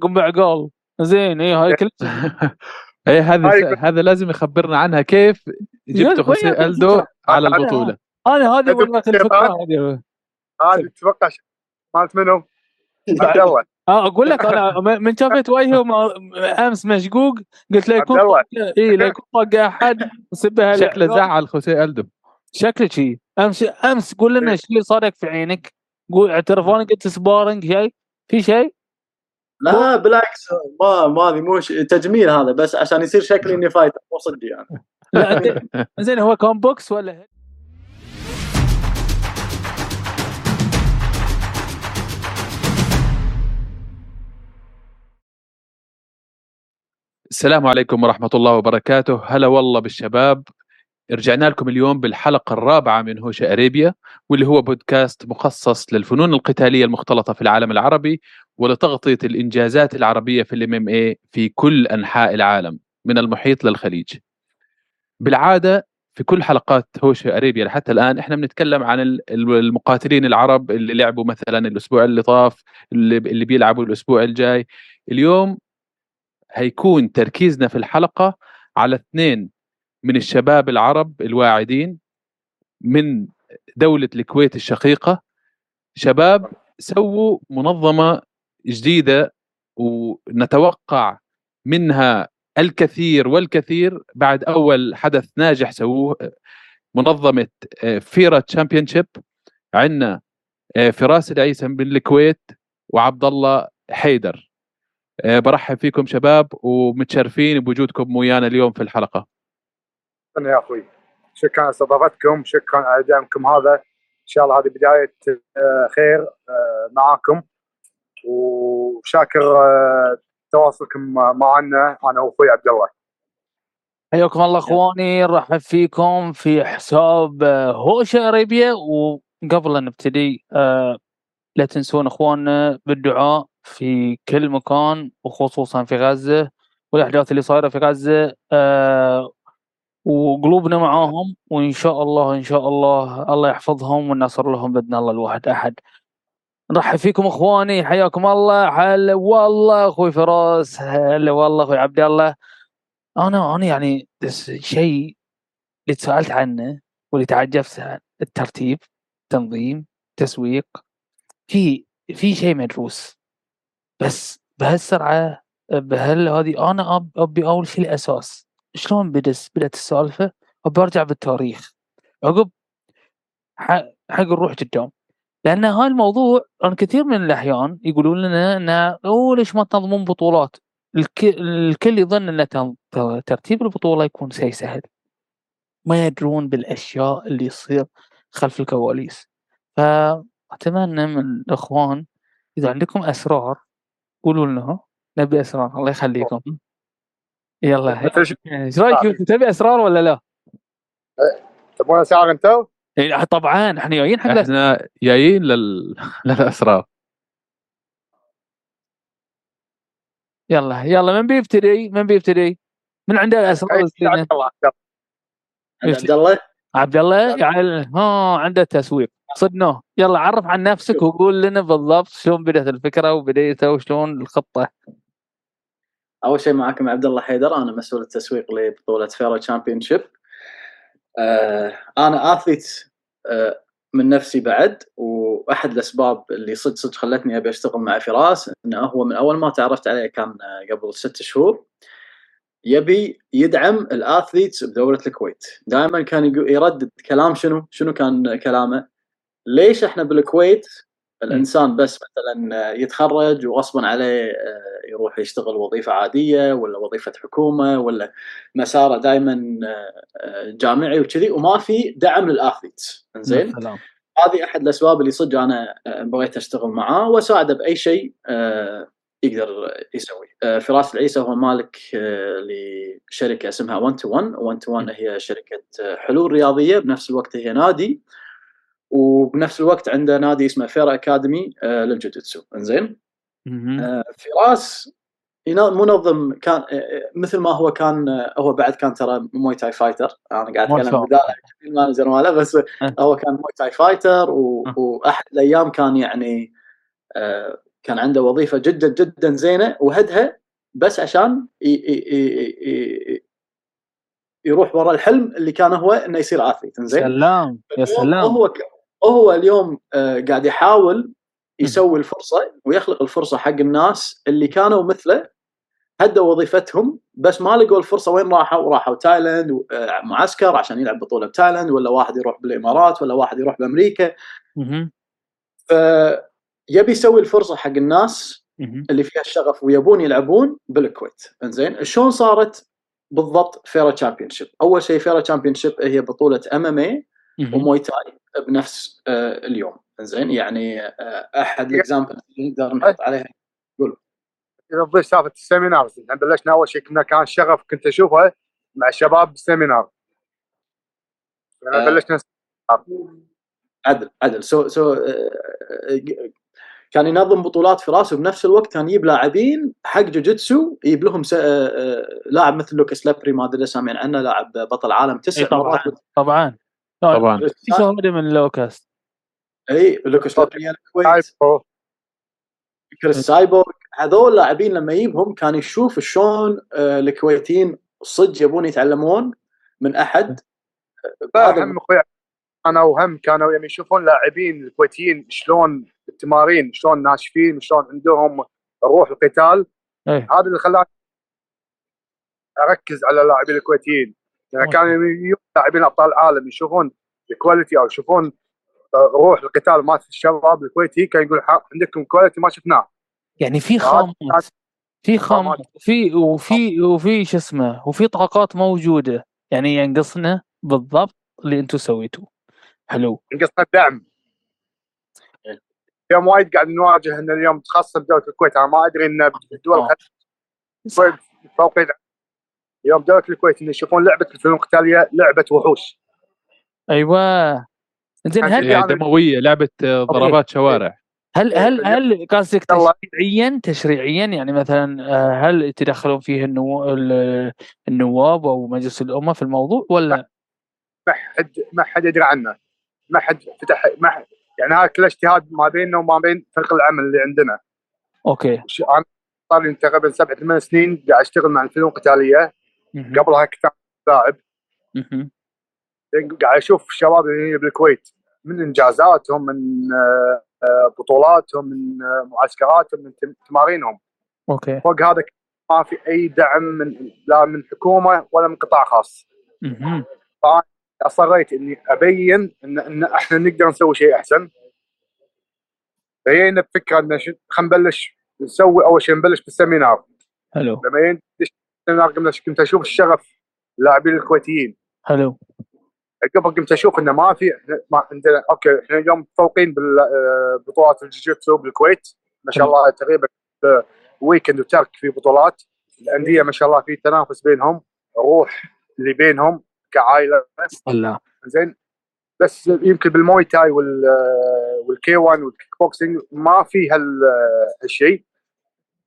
قم بعقال زين اي هاي كل اي هذا هذا لازم يخبرنا عنها كيف جبت يا خوسيه أخوي، ألدو على البطولة. أنا هذه والله الفكرة. هذه. هذه تتوقع مالت منو؟ عبد الله. آه أقول لك أنا من شافت وجهه أمس مشقوق قلت له يكون عبد الله. طق- اي لا يكون طق أحد سبها شكله زعل خوسيه ألدو. شكله شي. امس أمس قول لنا إيش اللي صارك في عينك. قول اعترفوني قلت sparring شيء في شيء لا بالعكس. ما ما هذه مو تجميل هذا بس عشان يصير شكلي إني fighter مو صدق يعني. لا زين هو كان box ولا السلام عليكم ورحمة الله وبركاته. هلا والله بالشباب. رجعنا لكم اليوم بالحلقة الرابعة من هوشة Arabia واللي هو بودكاست مخصص للفنون القتالية المختلطة في العالم العربي ولتغطية الإنجازات العربية في الإم إم اي في كل أنحاء العالم من المحيط للخليج. بالعادة في كل حلقات هوشة أريبيا حتى الآن إحنا بنتكلم عن ال- المقاتلين العرب اللي لعبوا مثلا الأسبوع اللي طاف اللي بيلعبوا الأسبوع الجاي. اليوم هيكون تركيزنا في الحلقة على اثنين من الشباب العرب الواعدين من دولة الكويت الشقيقة. شباب سووا منظمة جديدة ونتوقع منها الكثير والكثير بعد أول حدث ناجح سووه منظمة آه، فيرا تشامبيونشيب. عندنا آه، فراس العيسى من الكويت وعبد الله حيدر. آه، برحب فيكم شباب ومتشرفين بوجودكم ويانا اليوم في الحلقة. أنا يا أخوي. شكرا على استضافتكم شكرا على دعمكم هذا. إن شاء الله هذه بداية آه، خير آه، معاكم. وشاكر آه، تواصلكم معنا. أنا واخوي عبد الله. حياكم الله أخواني. نرحب فيكم في حساب هوشة أريبيا. وقبل أن نبتدي لا تنسون أخواننا بالدعاء في كل مكان وخصوصا في غزة والأحداث اللي صايرة في غزة آه، وقلوبنا معاهم وإن شاء الله إن شاء الله الله يحفظهم والنصر لهم بإذن الله الواحد أحد. نرحب فيكم إخواني حياكم الله. هلا والله أخوي فراس هلا والله أخوي عبد الله. أنا أنا يعني شيء اللي تسألت عنه واللي تعجبت عن الترتيب تنظيم تسويق في في شيء مدروس. بس بهالسرعة بهال هذه أنا أبي أول شيء الأساس. شلون بدت السالفة؟ وبرجع بالتاريخ. عقب حق نروح قدام. لأن هاي الموضوع أنا كثير من الأحيان يقولون لنا إن أوه ليش ما تنظمون بطولات؟ الك... الكل يظن إن ترتيب البطولة يكون شيء سهل. ما يدرون بالأشياء اللي يصير خلف الكواليس. فأتمنى من الإخوان إذا عندكم أسرار قولوا لنا. نبي أسرار. الله يخليكم. يلا. إيش رأيك؟ تبي اسرار ولا لا؟ تبغون اسعار أنتم؟ إيه، طبعا. إحنا جايين حق. إحنا جايين لل... للاسرار يلا يلا. من بيبتدي؟ من بيبتدي؟ من عنده الأسرار؟ عبد الله عبد الله. عبد الله؟ يعني ها عنده تسويق. صدناه يلا عرف عن نفسك وقول لنا بالضبط شلون بدأت الفكرة وبديتها وشلون الخطة. أول شيء معكم عبد الله حيدر أنا مسؤول التسويق لبطولة Vera Championship آه أنا athlete آه من نفسي بعد وأحد الأسباب اللي صدق صدق خلتني أبي أشتغل مع فراس إنه هو من أول ما تعرفت عليه كان آه، قبل ست شهور يبي يدعم الاثليتس بدولة الكويت. دائما كان يردد كلام شنو؟ شنو كان كلامه؟ ليش إحنا بالكويت الإنسان بس مثلا يتخرج وغصبا عليه آه، يروح يشتغل وظيفة عادية ولا وظيفة حكومة ولا مسارة دائما جامعي وكذي وما في دعم للاثليتس زين هذه أحد الأسباب اللي صدق أنا آه، بغيت أشتغل معاه وأساعده بأي شيء آه، يقدر يسوي. آه، فراس العيسى هو مالك آه، لشركة اسمها 1 to 1 1 to 1 هي شركة آه، حلول رياضية بنفس الوقت هي نادي. وبنفس الوقت عنده نادي اسمه Vera Academy آه، للجوجيتسو إنزين. آه، فراس منظم كان آه، مثل ما هو كان هو بعد كان ترى موي تاي fighter أنا قاعد أتكلم ال manager ماله بس أه. هو كان موي تاي fighter. واحد الأيام كان يعني كان عنده وظيفة جدا جدا زينة وهدها بس عشان. يروح ورا الحلم اللي كان هو إنه يصير athlete زين سلام يا سلام هو. هو اليوم آه، قاعد يحاول يسوي الفرصة ويخلق الفرصة حق الناس اللي كانوا مثله هدوا وظيفتهم بس ما لقوا الفرصة وين راحوا؟ راحوا تايلاند آه، معسكر عشان يلعب بطولة بتايلاند ولا واحد يروح بالإمارات ولا واحد يروح بأمريكا مهم. فيبي يسوي الفرصة حق الناس. اللي فيها الشغف ويبون يلعبون بالكويت إنزين شلون صارت بالضبط Vera Championship أول شيء Vera Championship هي بطولة MMA. وموي تاي بنفس آه، اليوم. إنزين؟ يعني آه، أحد ال example اللي نقدر نحط عليها. إذا تضيف سالفة ال seminars إحنا بلشنا أول شيء كنا كان شغف كنت أشوفه مع الشباب بال seminar. لما آه. بلشنا عدل عدل. so so آه، كان ينظم بطولات في راسه بنفس الوقت كان يجيب لاعبين حق جوجيتسو يجيب لهم س... لاعب مثل لوكاس لابري ما أدري سامعين عنه لاعب بطل عالم تسع اي طبعا مرات. طبعا. طبعا. في شهاده من لوكاس إي لوكاس لابري الكويت هايبو كريس سايبورغ. هذول اللاعبين لما يجيبهم كان يشوف شلون آه، الكويتيين صدق يبون يتعلمون من أحد. لا هذا هم أخوي أنا وهم كانوا يعني يشوفون لاعبين الكويتيين شلون التمارين شلون ناشفين شلون عندهم روح القتال. اي هذا اللي خلاني أركز على اللاعبين الكويتيين. يعني كانوا يجون لاعبين أبطال العالم يشوفون ال quality أو يشوفون آه، روح القتال مال الشباب الكويتي كان يقول ح- عندكم quality ما شفناه. يعني في خامات في خامات. في وفي وفي شو اسمه وفي طاقات موجودة. يعني ينقصنا بالضبط اللي أنتم سويتوه. حلو. نقصنا الدعم. إيه. اليوم وايد قاعد نواجه إن اليوم خاصه بدوله الكويت. أنا ما أدري إن آه. اليوم دوله الكويت ان يشوفون لعبة الفنون القتالية لعبة وحوش. أيوه. زين هل يعني- دموية لعبة آه، ضربات شوارع. هل هل هل قصدك. تشريعيا؟ تشريعيا يعني مثلا آه، هل يتدخلون فيه النو... ال- النواب أو مجلس الأمة في الموضوع ولا؟ ما حد ما حد يدري عنه. ما حد فتح ما حد يعني هذا كله اجتهاد ما بيننا وما بين فريق العمل اللي عندنا. أوكي. أنا صار لي تقريبا سبع ثمان سنين قاعد أشتغل مع الفنون القتالية. قبلها كنت لاعب. قاعد أشوف الشباب اللي بالكويت من إنجازاتهم من آه، بطولاتهم من آه، معسكراتهم من تم- تمارينهم. okay. فوق هذا ما في أي دعم من لا من حكومة ولا من قطاع خاص. أصريت إني أبين ان, إن إحنا نقدر نسوي شيء أحسن. بينا بفكرة إن خلينا نبلش نسوي أول شيء نبلش بال seminar. حلو. لما كنت أشوف الشغف اللاعبين الكويتيين. حلو. قبل قمت أشوف إنه ما في ما عندنا okay إحنا اليوم متفوقين بالبطولات الجوجيتسو بالكويت. ما شاء الله تقريبا آه، weekend وترك في بطولات. الأندية ما شاء الله في تنافس بينهم روح اللي بينهم كعائلة. الله. زين. بس يمكن بالموي تاي وال وال K 1 والكيك بوكسينج ما في هال هالشيء.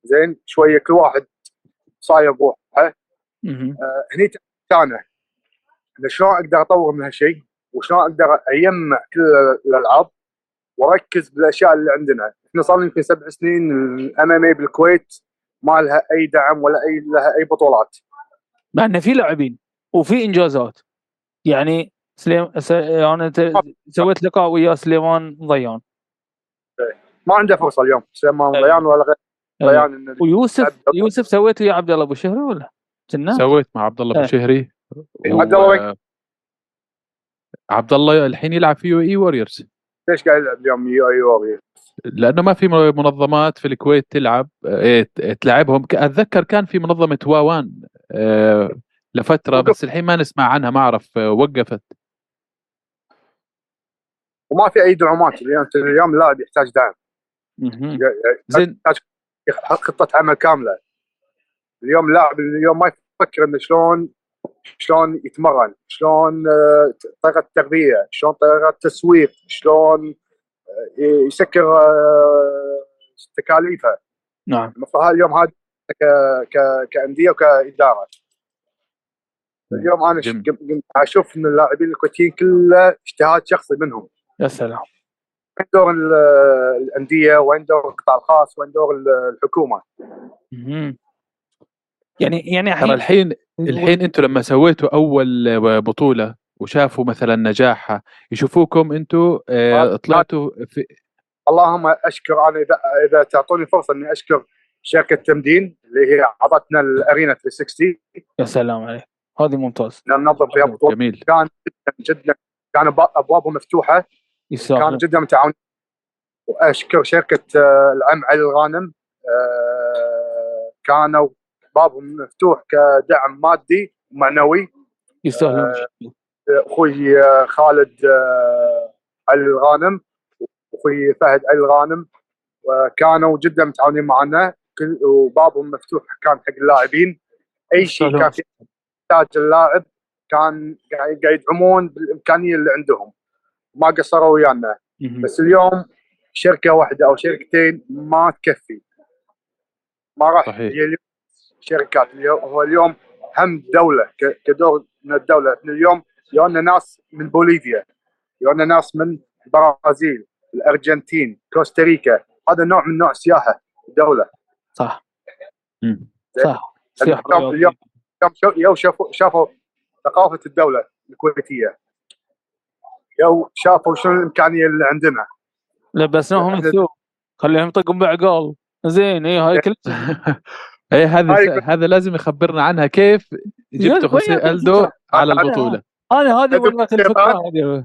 زين شوية كل واحد صاير بروحه. آه، هني أنا شلون أقدر أطور من هالشيء وشلون أقدر اجمع كل الألعاب؟ وأركز بالأشياء اللي عندنا. إحنا صار لنا يمكن سبع سنين الأم إم اي بالكويت ما لها أي دعم ولا أي لها أي بطولات. مع انه في لاعبين وفي إنجازات. يعني سليم س... أنا ت... سويت لقاء ويا سليمان ضيان. ما عنده فرصة اليوم. سليمان أيوة. ضيان ولا غير. إن ويوسف. يوسف سويت ويا عبد الله أبو شهري ولا؟ كنا سويت مع عبد الله إيه. بشهري عبد الله وين؟ عبد الله الحين يلعب في UAE Warriors ليش قاعد يلعب اليوم UAE Warrior لأنه ما في منظمات في الكويت تلعب إيه، تلعبهم أتذكر كان في منظمة واوان آه، لفترة بس الحين ما نسمع عنها ما أعرف آه، وقفت وما في أي دعومات اليوم اليوم اللاعب يحتاج دعم. زين خطة عمل كاملة. اليوم اللاعب اليوم ما يفكر إنه شلون شلون يتمرن شلون آه، طريقة التغذية شلون طريقة التسويق شلون آه، يسكر آه، تكاليفه. نعم. المفروض هذا اليوم هذا ك- ك- كأندية وكاداره اليوم أنا جميل. أشوف إن اللاعبين الكويتيين كله اجتهاد شخصي منهم. يا سلام. دور ال- الأندية؟ وين دور القطاع الخاص؟ وين دور ال- الحكومة. يعني يعني ترى الحين الحين أنتم لما سويتوا أول بطولة وشافوا مثلا نجاحها يشوفوكم أنتم ما- طلعتوا في اللهم أشكر أنا اذا إذا تعطوني فرصة إني أشكر شركة تمدين اللي هي أعطتنا الأرينا 360 يا سلام عليك. هذه ممتاز. ننظم فيها بطولة. جميل كان جدا جدا كان ابوابهم مفتوحة. كان يستاهل جدا متعاون واشكر شركه آه، العم علي الغانم آه، كانوا بابهم مفتوح كدعم مادي ومعنوي يستاهلون أخوي آه، خالد علي الغانم واخوي فهد علي الغانم وكانوا جدا متعاونين معنا. وبابهم مفتوح كان حق اللاعبين. أي شيء. كان في يحتاج اللاعب كان قاعد يدعمون بالإمكانية اللي عندهم. ما قصروا ويانا. بس اليوم شركة واحدة أو شركتين ما تكفي. ما راح صحيح. شركات. اليوم هو اليوم هم دولة كدور من الدولة. إحنا اليوم يونا ناس من بوليفيا يونا ناس من البرازيل الأرجنتين كوستاريكا. هذا نوع من نوع السياحه الدولة. صح. صح. سياحة. اليوم- يوم شافوا شافوا ثقافة الدولة الكويتية. يوم شافوا شنو الإمكانية اللي عندنا. لبسناهم الثوب خليهم يطقون بعقال زين اي هاي كل اي هذا هذا لازم يخبرنا عنها كيف خوسيه يا ألدو؟ على أنا- البطولة. أنا هذه الشيطان. الفكرة هذه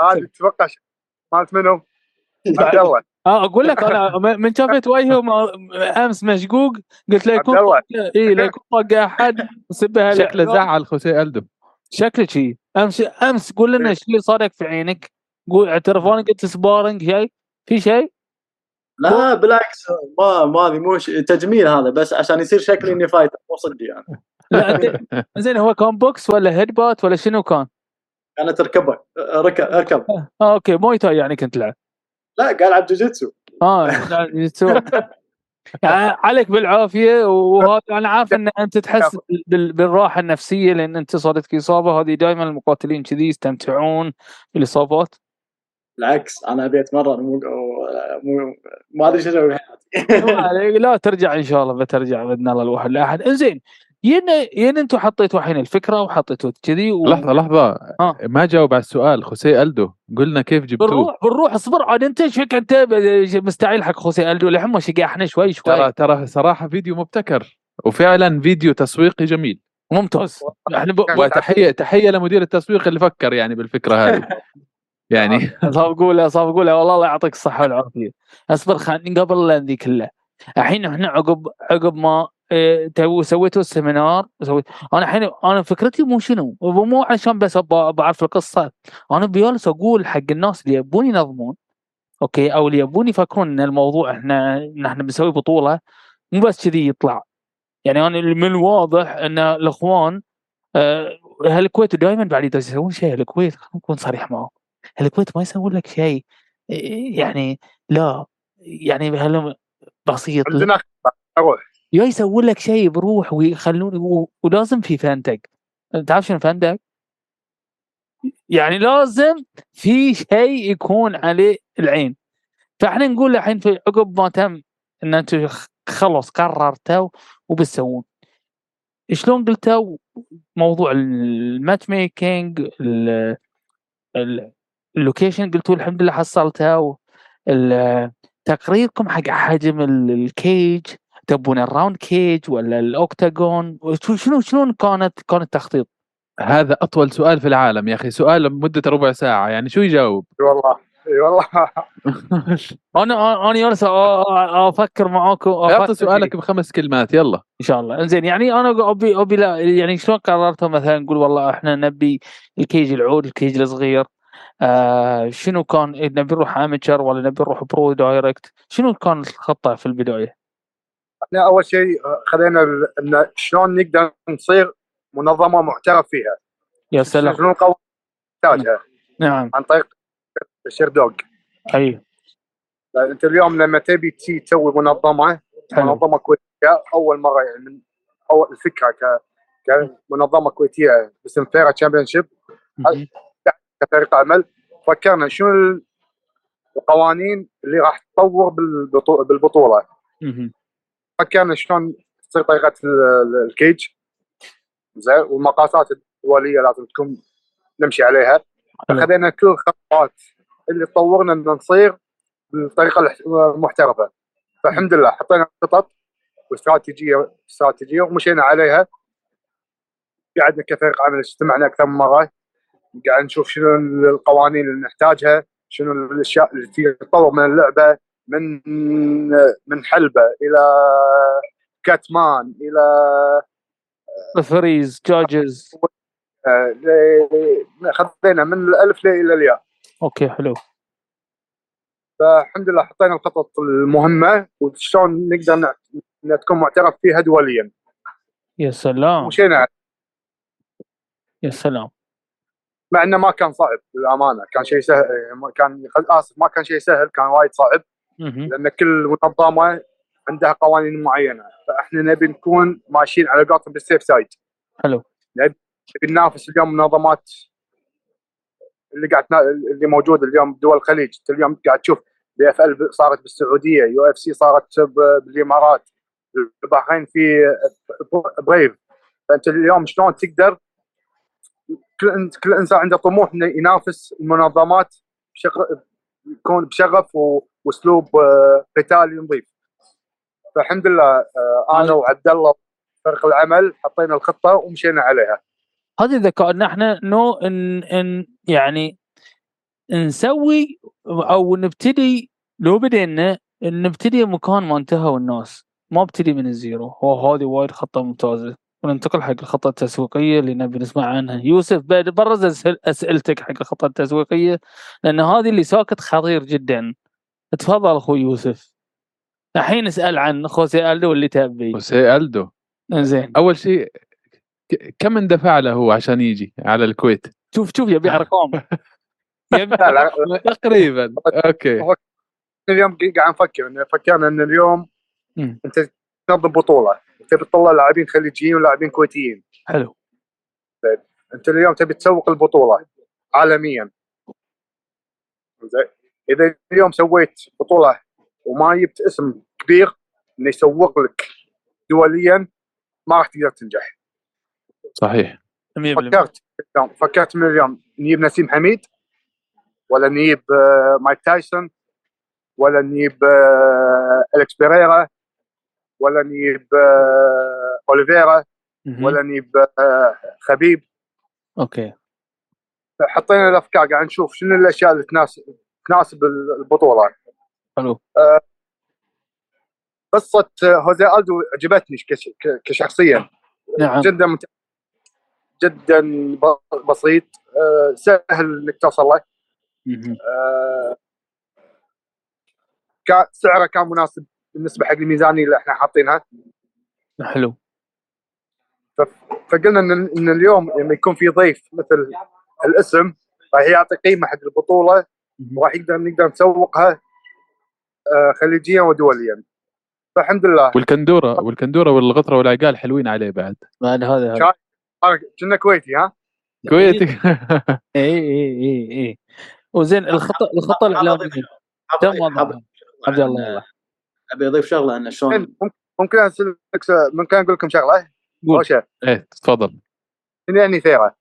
هذه تتوقع مالت منو؟ عبد الله آه أقول لك أنا من شافت وجهه أمس مشقوق قلت له يكون اي لا يكون طق أحد سبها شكله زعل خوسيه ألدو. شكله شي. أمس أمس قول لنا إيش اللي صارك في عينك. قول اعترفوني قلت sparring شيء؟ في شيء؟ لا بالعكس ما ما هذه مو تجميل هذا بس عشان يصير شكلي إني fighter مو صدق يعني. لا زين هو كان box ولا head butt ولا شنو كان؟ كانت ركبة ركب ركب آه okay Muay Thai يعني كنت تلعب. لا قال العب جوجيتسو. آه يعني عليك بالعافية وهذا أنا عارف إن أنت تحس بال- بالراحة النفسية لأن أنت صارتك اصابه هذه دائما المقاتلين كذي يستمتعون بالإصابات. بالعكس أنا أبي أتمرن مو مو ما أدري شو أسوي بحياتي. لا ترجع إن شاء الله بترجع بإذن الله الواحد لاحد إنزين ين ين أنتم حطيتوا الحين الفكرة وحطيتوا كذي و... لحظة لحظة. آه. ما جاوب على السؤال خوسيه ألدو. قلنا كيف جبتوه؟ بنروح بنروح اصبر عاد انت شك انت ب- مستعيل حق خوسي ألدو. لحين ما شقاحنا شوي شوي. ترى ترى صراحة فيديو مبتكر. وفعلا فيديو تسويقي جميل. ممتاز. إحنا ب... وتحيه تحية لمدير التسويق اللي فكر يعني بالفكرة هذه. يعني. صافقوا صافقوا والله الله يعطيك الصحة والعافية. اصبر خلني قبل ذي كلها الحين إحنا عقب عقب ما تو سويتوا ال seminar سويت أنا الحين أنا فكرتي مو شنو؟ مو عشان بس بعرف القصة. أنا بجالس أقول حق الناس اللي يبون ينظمون okay؟ أو اللي يبون يفكرون إن الموضوع إحنا نحن بنسوي بطولة مو بس كذي يطلع. يعني أنا من الواضح إن الإخوان آه، الكويت دائما بعد يسوون شيء الكويت خلينا نكون صريح معهم الكويت ما يسوون لك شيء. إيه، يعني لا. يعني بسيط. عندنا أروح يا يسوون لك شيء بروح ويخلون و- ولازم في فندق تعرف شنو فندق؟ يعني لازم في شيء يكون عليه العين. فإحنا نقول الحين في عقب ما تم إن أنتم خلص قررتوا وبتسوون. شلون قلتوا موضوع ال match making ال- ال- ال location قلتوا الحمد لله حصلتوا ال- تقريركم حق حجم ال- ال cage تبون ال round cage ولا ال octagon شنو شلون كانت كان التخطيط؟ هذا أطول سؤال في العالم يا أخي سؤال مدة ربع ساعة يعني شو يجاوب؟ إي والله إي والله. أنا أنا جالس أفكر معاكم أعطي سؤالك بخمس كلمات يلا. إن شاء الله. إنزين يعني أنا ابي أبي لا يعني شلون قررتوا مثلا نقول والله إحنا نبي الكيج العود الكيج الصغير آه شنو كان نبي نروح amateur ولا نبي نروح pro direct شنو كان الخطة في البداية؟ إحنا أول شيء خلينا ال- ان شلون نقدر نصير منظمة معترف فيها؟ يا سلام. شنو القوانين نحتاجها نعم. عن طريق ال Sherdog أي. لأن أنت اليوم لما تبي تي تسوي منظمة حلو. منظمة كويتية أول مرة يعني من أول الفكرة ك كمنظمة كويتية باسم فيرا championship. كفريق عمل فكرنا شنو ال- القوانين اللي راح تطور بالبطو- بالبطولة. فكرنا شلون تصير طريقة ال- ال- الكيج. زين والمقاسات الدولية لازم تكون نمشي عليها. حلو. فخذينا كل الخطوات اللي تطورنا إن نصير بالطريقة المحترفة. فالحمد لله حطينا خطط واستراتيجيه استراتيجية ومشينا عليها. قعدنا كفريق عمل اجتمعنا أكثر من مرة. قاعد نشوف شنو القوانين اللي نحتاجها شنو الأشياء اللي تطور من اللعبة. من من حلبة إلى cutman إلى referees judges. آه، ل- خذينا من الألف إلى الياء. okay حلو. فالحمد لله حطينا الخطط المهمة وشلون نقدر إنها تكون معترف فيها دوليا. يا سلام. مشينا. يا سلام. مع إنه ما كان صعب للأمانة. كان شيء سهل كان آسف ما كان شيء سهل كان وايد صعب. لأن كل منظمه عندها قوانين معينة. فإحنا نبي نكون ماشيين على قولتهم بال safe side حلو. نبي ننافس اليوم منظمات اللي قاعد اللي موجودة اليوم بدول الخليج. اليوم قاعد تشوف PFL صارت بالسعودية UFC صارت بالإمارات البحرين في Brave فأنت اليوم شلون تقدر كل كل إنسان عنده طموح إنه ينافس المنظمات بشغ- يكون بشغف واسلوب آه، قتالي نظيف فالحمد لله آه، أنا وعبد الله فريق العمل حطينا الخطة ومشينا عليها. هذه ذكائنا إحنا نو ان إن يعني نسوي أو نبتدي لو بدينا نبتدي مكان ما انتهوا الناس. ما ابتدي من ال zero. هو هذه وايد خطة ممتازة. وننتقل حق الخطه التسويقية اللي نبي نسمع عنها. يوسف بعد برز أسئل- أسئلتك حق الخطه التسويقية لأن هذه اللي ساكت خطير جدا. تفضل أخوي يوسف. الحين اسأل عن خوسي ألدو اللي تبي. خوسيه ألدو. زين أول شيء كم اندفع له هو عشان يجي على الكويت؟ شوف شوف يبي أرقام. تقريبا. okay. اليوم قاعد نفكر فكرنا إن اليوم. أنت تنظم بطوله تبي تطلع لاعبين خليجيين ولاعبين كويتيين. حلو. أنت اليوم تبي تسوق البطولة عالميا. زين. إذا اليوم سويت بطولة وما جبت اسم كبير انه يسوق لك دوليا ما راح تقدر تنجح. صحيح. 100% فكرت اليوم فكرت من اليوم نجيب نسيم حميد ولا نجيب آه، مايك تايسون ولا نجيب آه، الكس بيريرا ولا نجيب آه، أوليفيرا. ولا نجيب آه، خبيب. okay. حطينا الأفكار قاعد نشوف شنو الأشياء اللي تناسب تناسب البطولة. حلو. قصة هوزي ألدو عجبتني كش- ك- كشخصيا. نعم. جدا ممتاز جدا بسيط آه، سهل إنك توصل له. آه، سعره كان مناسب. بالنسبة حق الميزانيه اللي إحنا حاطينها. حلو. فقلنا إن إن اليوم لما يكون في ضيف مثل الاسم راح يعطي قيمة حق البطولة. وراح يقدر نقدر نسوقها آه، خليجيا ودوليا. فالحمد لله. والكندوره والكندورة والغطرة والعقال حلوين عليه بعد. بعد هذا هذا. أنا كنا كويتي ها؟ كويتي. اي اي اي اي وزين الخطه الخطه الاعلاميه تم وضعها عبد الله يلا. أبي أضيف شغلة إن شلون؟ ممكن ممكن اسالك ممكن أقول لكم شغلة؟ شيء إيه تفضل. يعني ثيرة؟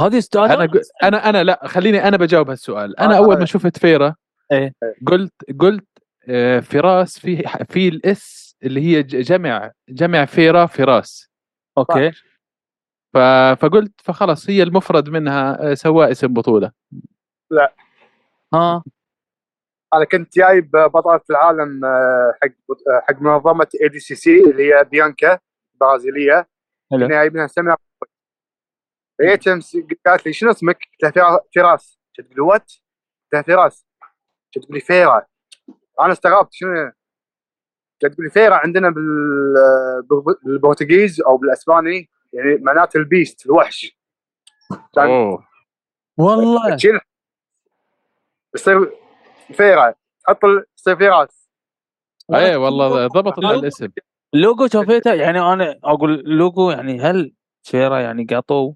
هذه أستاذ أنا أنا أنا لا خليني أنا بجاوب هالسؤال. أنا آه، أول آه. ما شفت فيرا إيه. قلت قلت آه، فراس في في الإس اللي هي جمع جمع فيرا فراس. okay. ف- فقلت فخلاص هي المفرد منها آه، سواء اسم بطولة. ها. أنا كنت جايب بطله العالم آه، حق آه، حق منظمة ADCC اللي هي بيانكا برازيليه حلو. كنا جايبينها seminar جيت أمس قالت لي شنو اسمك؟ قلت لها فراس قلت تقول what؟ قلت لها فراس قلت لي فيرا. أنا استغربت شنو؟ قلت تقول لي فيرا عندنا بال- بال- بالبرتغيز أو بالأسباني يعني معناته البيست الوحش. كان اوه والله يصير فيرا تحط ال- يصير فراس إيه والله ضبطت الاسم. اللوجو شوفيته يعني أنا أقول لوجو يعني هل شيرة يعني قطو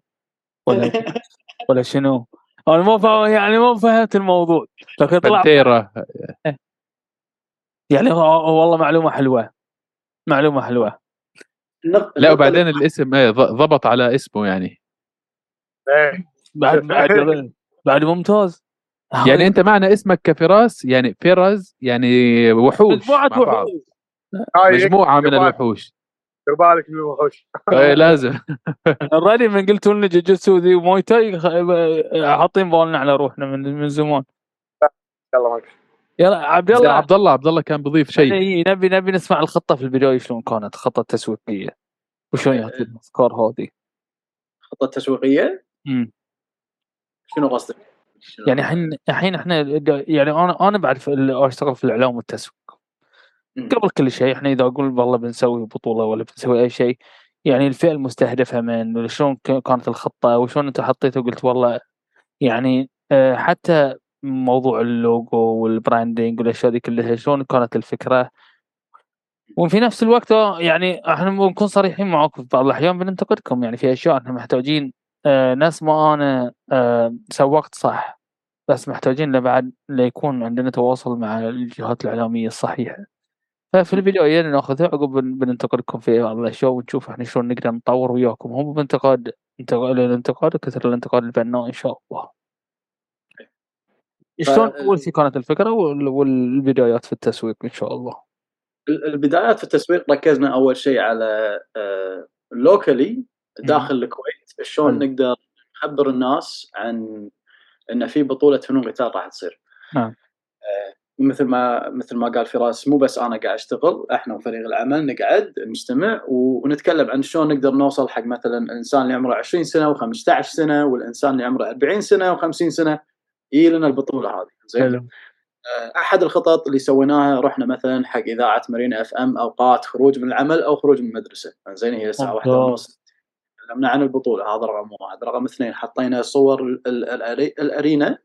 ولا ولا شنو؟ أنا ما فهم يعني ما فهمت الموضوع. لكن طلع بنتيرا يعني هو- والله معلومة حلوة. معلومة حلوة. النق- لا وبعدين الاسم إيه ض- ضبط على اسمه يعني. إيه. بعد بعد بعد ممتاز. يعني أنت معنى اسمك كفراس يعني فراس يعني وحوش مجموعة وحوش. هاي مجموعة من. الوحوش. دير بالك من الوحوش. إيه، لازم. الرادي من قلتوا لنا جوجوتسو ذي وموي تاي حاطين بالنا على روحنا من من زمان. يلا ماك يلا عبد الله. عبد الله عبد الله كان بضيف شيء. إيه، نبي نبي نسمع الخطة في البداية شلون كانت الخطه التسويقيه وشلون يعطي الافكار هذه؟ الخطه التسويقيه مم. شنو قصدك؟ يعني الحين الحين إحنا يعني أنا أنا بعد أشتغل في الإعلام والتسويق. قبل كل شيء إحنا إذا أقول والله بنسوي بطولة ولا بنسوي أي شيء يعني الفئة المستهدفة من شلون كانت الخطة وشلون أنت حطيت وقلت والله يعني آه، حتى موضوع ال logo وال branding والأشياء دي كلها شلون كانت الفكرة. وفي نفس الوقت آه، يعني إحنا بنكون صريحين معاكم في بعض الأحيان بننتقدكم يعني في أشياء إحنا محتاجين ناس ما أنا آه، سوقت صح بس محتاجين لبعد ليكون عندنا تواصل مع الجهات الإعلامية الصحيحة. ففي البدايه ناخذها عقب بن- بننتقدكم في بعض الأشياء ونشوف إحنا شلون نقدر نطور وياكم. هم بانتقاد انتقاد الانتقاد كثر الانتقاد البناء إن شاء الله. شلون أول شيء كانت الفكرة وال- والبدايات في التسويق إن شاء الله؟ ال- البدايات في التسويق ركزنا أول شيء على لوكالي داخل الكويت شلون. نقدر نخبر الناس عن إن في بطولة فنون قتال راح تصير. نعم. آه، مثل ما مثل ما قال فراس مو بس أنا قاعد أشتغل إحنا وفريق العمل نقعد نستمع و- ونتكلم عن شلون نقدر نوصل حق مثلا الانسان اللي عمره 20 سنة و15 سنة والإنسان اللي عمره 40 سنة و50 سنة يجي لنا البطولة هذه. زين؟ حلو. أحد الخطط اللي سويناها رحنا مثلا حق إذاعة مارينا إف إم أوقات خروج من العمل أو خروج من المدرسة. زين؟ هي الساعة واحدة. ونص. تكلمنا عن البطولة. هذا رقم واحد. رقم اثنين حطينا صور ال- ال- الأري- الأرينا.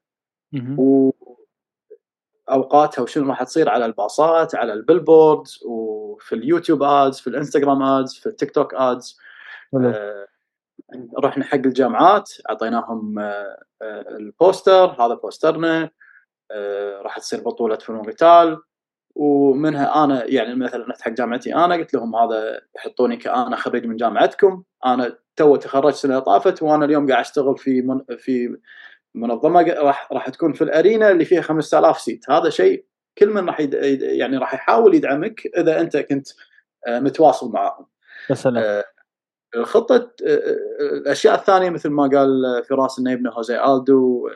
مهم. واوقاتها وشنو راح تصير على الباصات على ال billboards وفي اليوتيوب ads في الإنستغرام ads في التيك توك ads. آه، رحنا حق الجامعات أعطيناهم آه، آه، ال poster. هذا poster نا. آه، راح تصير بطولة فنون قتال. ومنها أنا يعني مثلا رحت حق جامعتي أنا قلت لهم هذا يحطوني كأنا خريج من جامعتكم. أنا تو تخرجت اللي طافت وأنا اليوم قاعد أشتغل في من في منظمة راح راح تكون في الأرينا اللي فيها 5000 سيت هذا شيء كل من راح يعني راح يحاول يدعمك إذا أنت كنت آه، متواصل معاهم. سلام. آه، الخطة آه، الأشياء الثانية مثل ما قال فراس إنه يبنى هوزي آلدو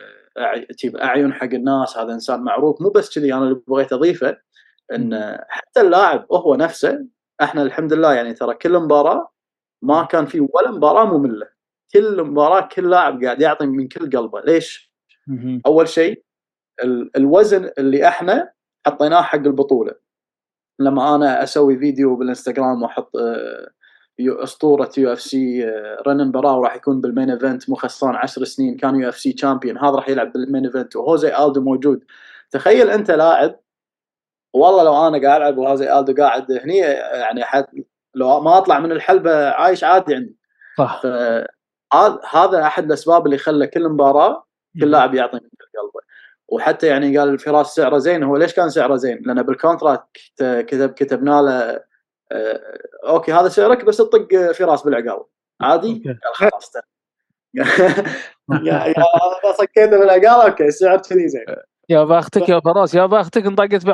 تجيب أعين حق الناس هذا إنسان معروف. مو بس كذي أنا اللي بغيت أضيفه. إن حتى اللاعب هو نفسه إحنا الحمد لله يعني ترى كل مباراة ما كان في ولا مباراة مملة. كل مباراة كل لاعب قاعد يعطي من كل قلبه. ليش؟ أول شيء ال- الوزن اللي إحنا حطيناه حق البطولة. لما أنا أسوي فيديو بالإنستغرام وأحط آه، أسطورة UFC رنن براو راح يكون بال main event مو خسران 10 سنين كان UFC champion هذا راح يلعب بال main event وهوزي ألدو موجود. تخيل أنت لاعب والله لو أنا قاعد ألعب وهوزي ألدو قاعد هني يعني حد لو ما أطلع من الحلبة عايش عادي عندي. صح. هذا أحد الأسباب اللي خلى كل مباراة كل لاعب يعطي من قلبه وحتى يعني قال فراس سعره زين هو ليش كان سعره زين؟ لأن بال contract كتب كتبنا له آه، okay هذا سعرك بس تطق فراس بالعقال عادي؟ قال خلاص. يا صكيته بالعقال okay سعر كذي زين. يا بختك يا فراس يا بختك انطقت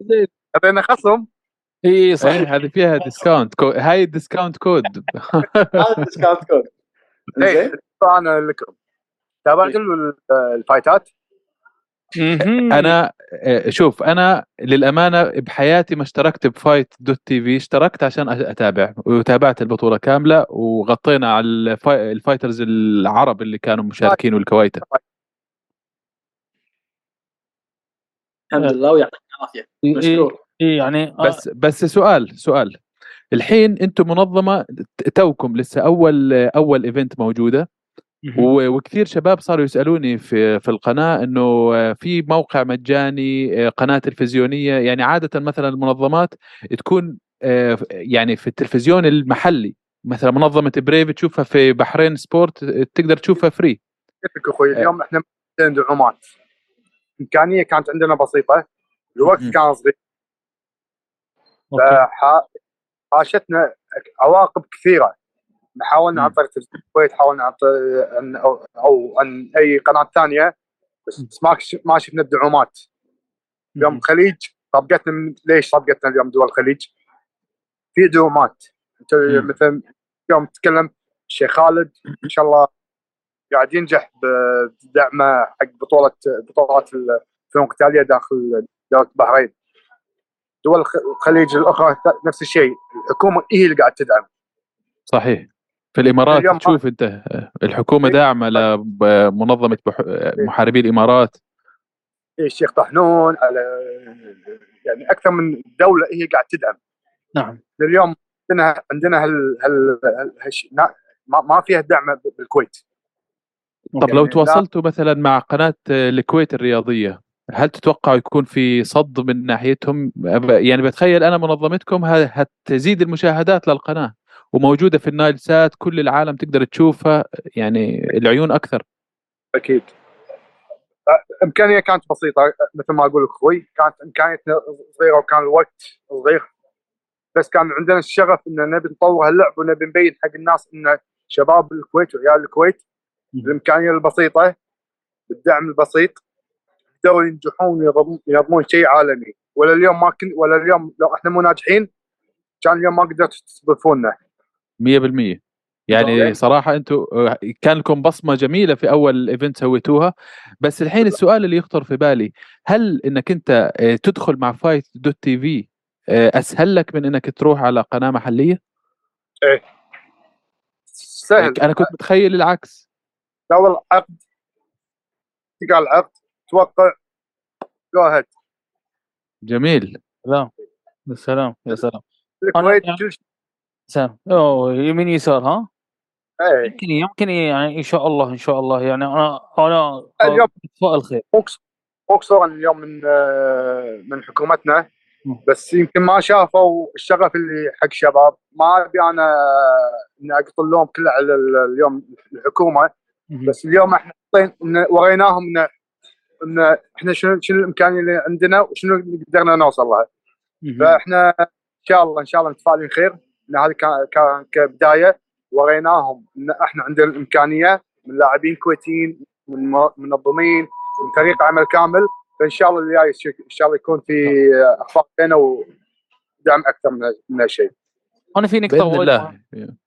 زين. اعطينا خصم إي إيه صحيح هذه فيها discount co... هاي ال discount code هذا ال discount code إيه، زين. أنا لكم تابعت ال- ال fight ات. أنا شوف أنا للأمانة بحياتي ما اشتركت ب Fight.TV. اشتركت عشان أتابع وتابعت البطولة كاملة وغطينا على ال figh... ال fighters العرب اللي كانوا مشاركين والكويت الحمد لله ويعطيك العافية. مشكور. يعني آه، بس بس سؤال سؤال. الحين أنتم منظمة توكم لسه أول أول event موجودة. وكثير شباب صاروا يسألوني في في القناة إنه في موقع مجاني قناة تلفزيونية. يعني عادة مثلا المنظمات تكون آه، يعني في التلفزيون المحلي. مثلا منظمة Brave تشوفها في بحرين Sport تقدر تشوفها free لك أخوي. اليوم إحنا دعومات. امكانيه كانت عندنا بسيطة الوقت. كان صغير أوكي فح- حاشتنا عواقب كثيرة حاولنا. عن طريق الكويت حاولنا عن طريق أو أو عن أي قناة ثانية بس ما ما شفنا الدعومات مهم. الخليج طبقتنا من ليش طبقتنا اليوم دول الخليج؟ في دعومات أنت. مثلا اليوم تتكلم الشيخ خالد إن شاء الله قاعد ينجح بدعمه حق بطوله بطولات الفنون القتاليه داخل دوله البحرين. دول الخ- الخليج الأخرى نفس الشيء. الحكومة هي اللي قاعد تدعم. صحيح. في الإمارات تشوف أنت الحكومة إيه. داعمة لمنظمه بح- آه، محاربي الإمارات. إيه الشيخ طحنون على يعني أكثر من دولة هي قاعد تدعم. نعم. اليوم عندنا عندنا هال هال هال- هالش- نا- ما ما فيها دعم بالكويت. طب لو تواصلتوا مثلا مع قناة الكويت الرياضية هل تتوقع يكون في صد من ناحيتهم؟ يعني بتخيل أنا منظمتكم هتزيد المشاهدات للقناة وموجودة في النايل سات كل العالم تقدر تشوفها يعني العيون أكثر. أكيد. إمكانية كانت بسيطة مثل ما أقول لك أخوي كانت امكانيتنا صغيرة وكان الوقت صغير. بس كان عندنا الشغف إن نبي نطور هاللعب ونبي نبين حق الناس إن شباب الكويت وعيال الكويت بالامكانيه البسيطة بالدعم البسيط يقدروا ينجحون ويضم- ينظمون شيء عالمي. ولا اليوم ما كن ولا اليوم لو إحنا مو ناجحين كان اليوم ما قدرتوا تستضيفونا. 100% يعني طبعاً. صراحة أنتم كان لكم بصمة جميلة في أول event سويتوها. بس الحين السؤال اللي يخطر في بالي هل إنك أنت آه، تدخل مع Fight.TV آه، أسهل لك من إنك تروح على قناة محلية؟ سهل. أنا كنت متخيل العكس. اول عقد تقع العقد. توقع. جو جميل. سلام. يا سلام. يا سلام. الكويت يعني- كل شيء سلام. أوه يمين يسار ها؟ إيه. يمكن يمكن يعني إن شاء الله إن شاء الله. يعني أنا أنا اليوم اتفائل خير قصورا اليوم من آه، من حكومتنا. بس يمكن ما شافوا الشغف اللي حق شباب. ما أبي أنا ان اقط اللوم كله على ال- اليوم الحكومة. بس اليوم إحنا وريناهم ان إن إحنا شنو شنو الامكانيه اللي عندنا وشنو اللي قدرنا نوصل لها. فإحنا إن شاء الله إن شاء الله متفائلين خير إن هذه كان كبداية. وريناهم إن إحنا عندنا الإمكانية من لاعبين كويتيين من منظمين من فريق عمل كامل. فإن شاء الله اللي جاي إن شاء الله يكون في أخبار لنا ودعم أكثر من من هالشيء. أنا في نقطة وايد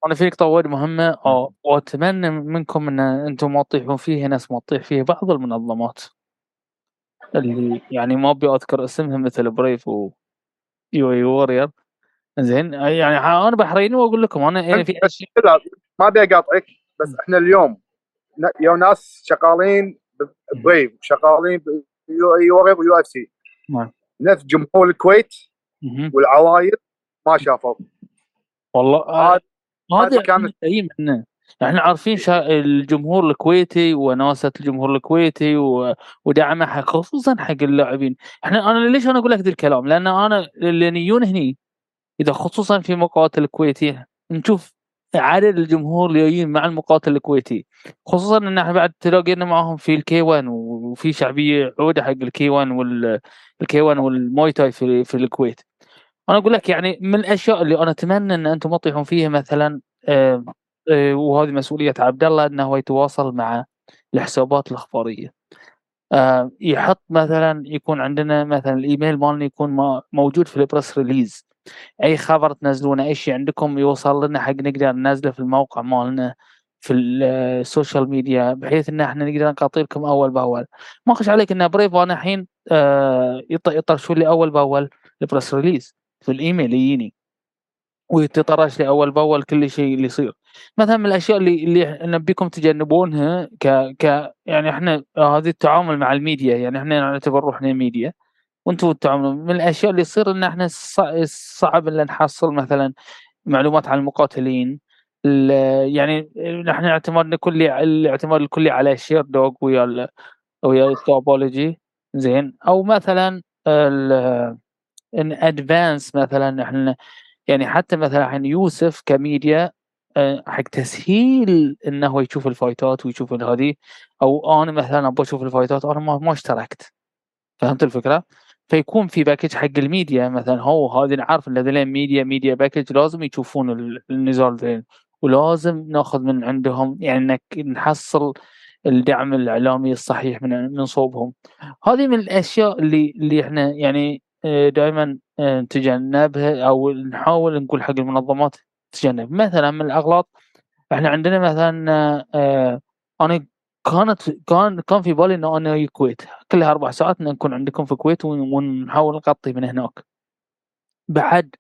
أنا في نقطة وايد مهمة وأتمنى منكم إن أنتم موضحون فيها ناس موضح فيها بعض المنظمات. اللي يعني ما أبي أذكر اسمها مثل بريف و يو اي وورير زين يعني أنا بحريني وأقول لكم أنا يعني في لا، ما أبي أقاطعك بس إحنا اليوم يو ناس شغالين بريف شغالين بيو اي وغير ويو اف سي. نفس جمهور الكويت. والعوايد ما شافوا. والله هذا- كانت اي منه. إحنا عارفين شا... الجمهور الكويتي وناسة الجمهور الكويتي و... ودعمه حق خصوصا حق اللاعبين. إحنا أنا ليش أنا أقول لك ذا الكلام؟ لأن أنا اللي يجون هني إذا خصوصا في مقاتل الكويتي نشوف عدد الجمهور اللي جايين مع المقاتل الكويتي. خصوصا إن إحنا بعد تلاقينا معاهم في ال K1 وفي شعبية عودة حق ال K1 وال K1 والموي تاي في في الكويت. أنا أقول لك يعني من الأشياء اللي أنا أتمنى إن أنتم تطيحون فيها مثلا آه، آه، وهذه مسؤولية عبد الله إنه يتواصل مع الحسابات الأخبارية. آه، يحط مثلا يكون عندنا مثلا الإيميل مالنا يكون موجود في ال press release أي خبر تنزلونه أي شيء عندكم يوصل لنا حق نقدر ننزله في الموقع مالنا في ال social media بحيث إن إحنا نقدر نغطي لكم أول بأول. ما أخش عليك ان Brave أنا الحين آه، يط- يطرشوا لي أول بأول ال press release في الإيميل يجيني ويتطرش لي أول بأول كل شيء اللي يصير. مثلا من الأشياء اللي اللي نبيكم تجنبونها ك ك يعني إحنا هذه التعامل مع الميديا يعني إحنا نعتبر روحنا ميديا وأنتم تتعاملون. من الأشياء اللي يصير إن إحنا صع- صعب إن نحصل مثلا معلومات عن المقاتلين ال- يعني نحن اعتمادنا كلي الاعتماد الكلي على Sherdog ويا ويا زين. أو مثلا in advance مثلا إحنا يعني حتى مثلا الحين يوسف كميديا آه، حق تسهيل إنه يشوف الفايتات ويشوف هذه أو أنا مثلا أبغى أشوف الفايتات أنا ما اشتركت. فهمت الفكرة؟ فيكون في package حق الميديا مثلا هو هذه نعرف إن هذول media media package لازم يشوفون ال- النزال ذين ولازم ناخذ من عندهم يعني انك نحصل الدعم الإعلامي الصحيح من من صوبهم. هذه من الأشياء اللي اللي إحنا يعني دائما نتجنبها أو نحاول نقول حق المنظمات تتجنب. مثلا من الأغلاط إحنا عندنا مثلا آه، أنا كانت كان كان في بالي إنه أنا الكويت كلها أربع ساعات نكون عندكم في الكويت ون- ونحاول نغطي من هناك. بعد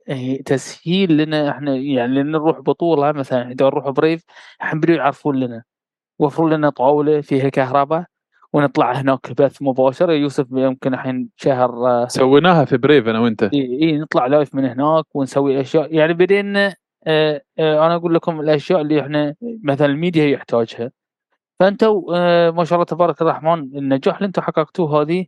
تسهيل لنا إحنا يعني لأن نروح بطولة مثلا إذا نروح بريف إحنا يعرفون لنا. وفروا لنا طاولة فيها كهرباء. ونطلع هناك بث مباشر. يوسف يمكن الحين شهر آه، سويناها في Brave أنا وأنت. إي إي نطلع live من هناك ونسوي أشياء. يعني بدينا آه، آه، أنا أقول لكم الأشياء اللي إحنا مثلا الميديا يحتاجها. فأنتوا آه، ما شاء الله تبارك الرحمن النجاح اللي أنتم حققتوه هذه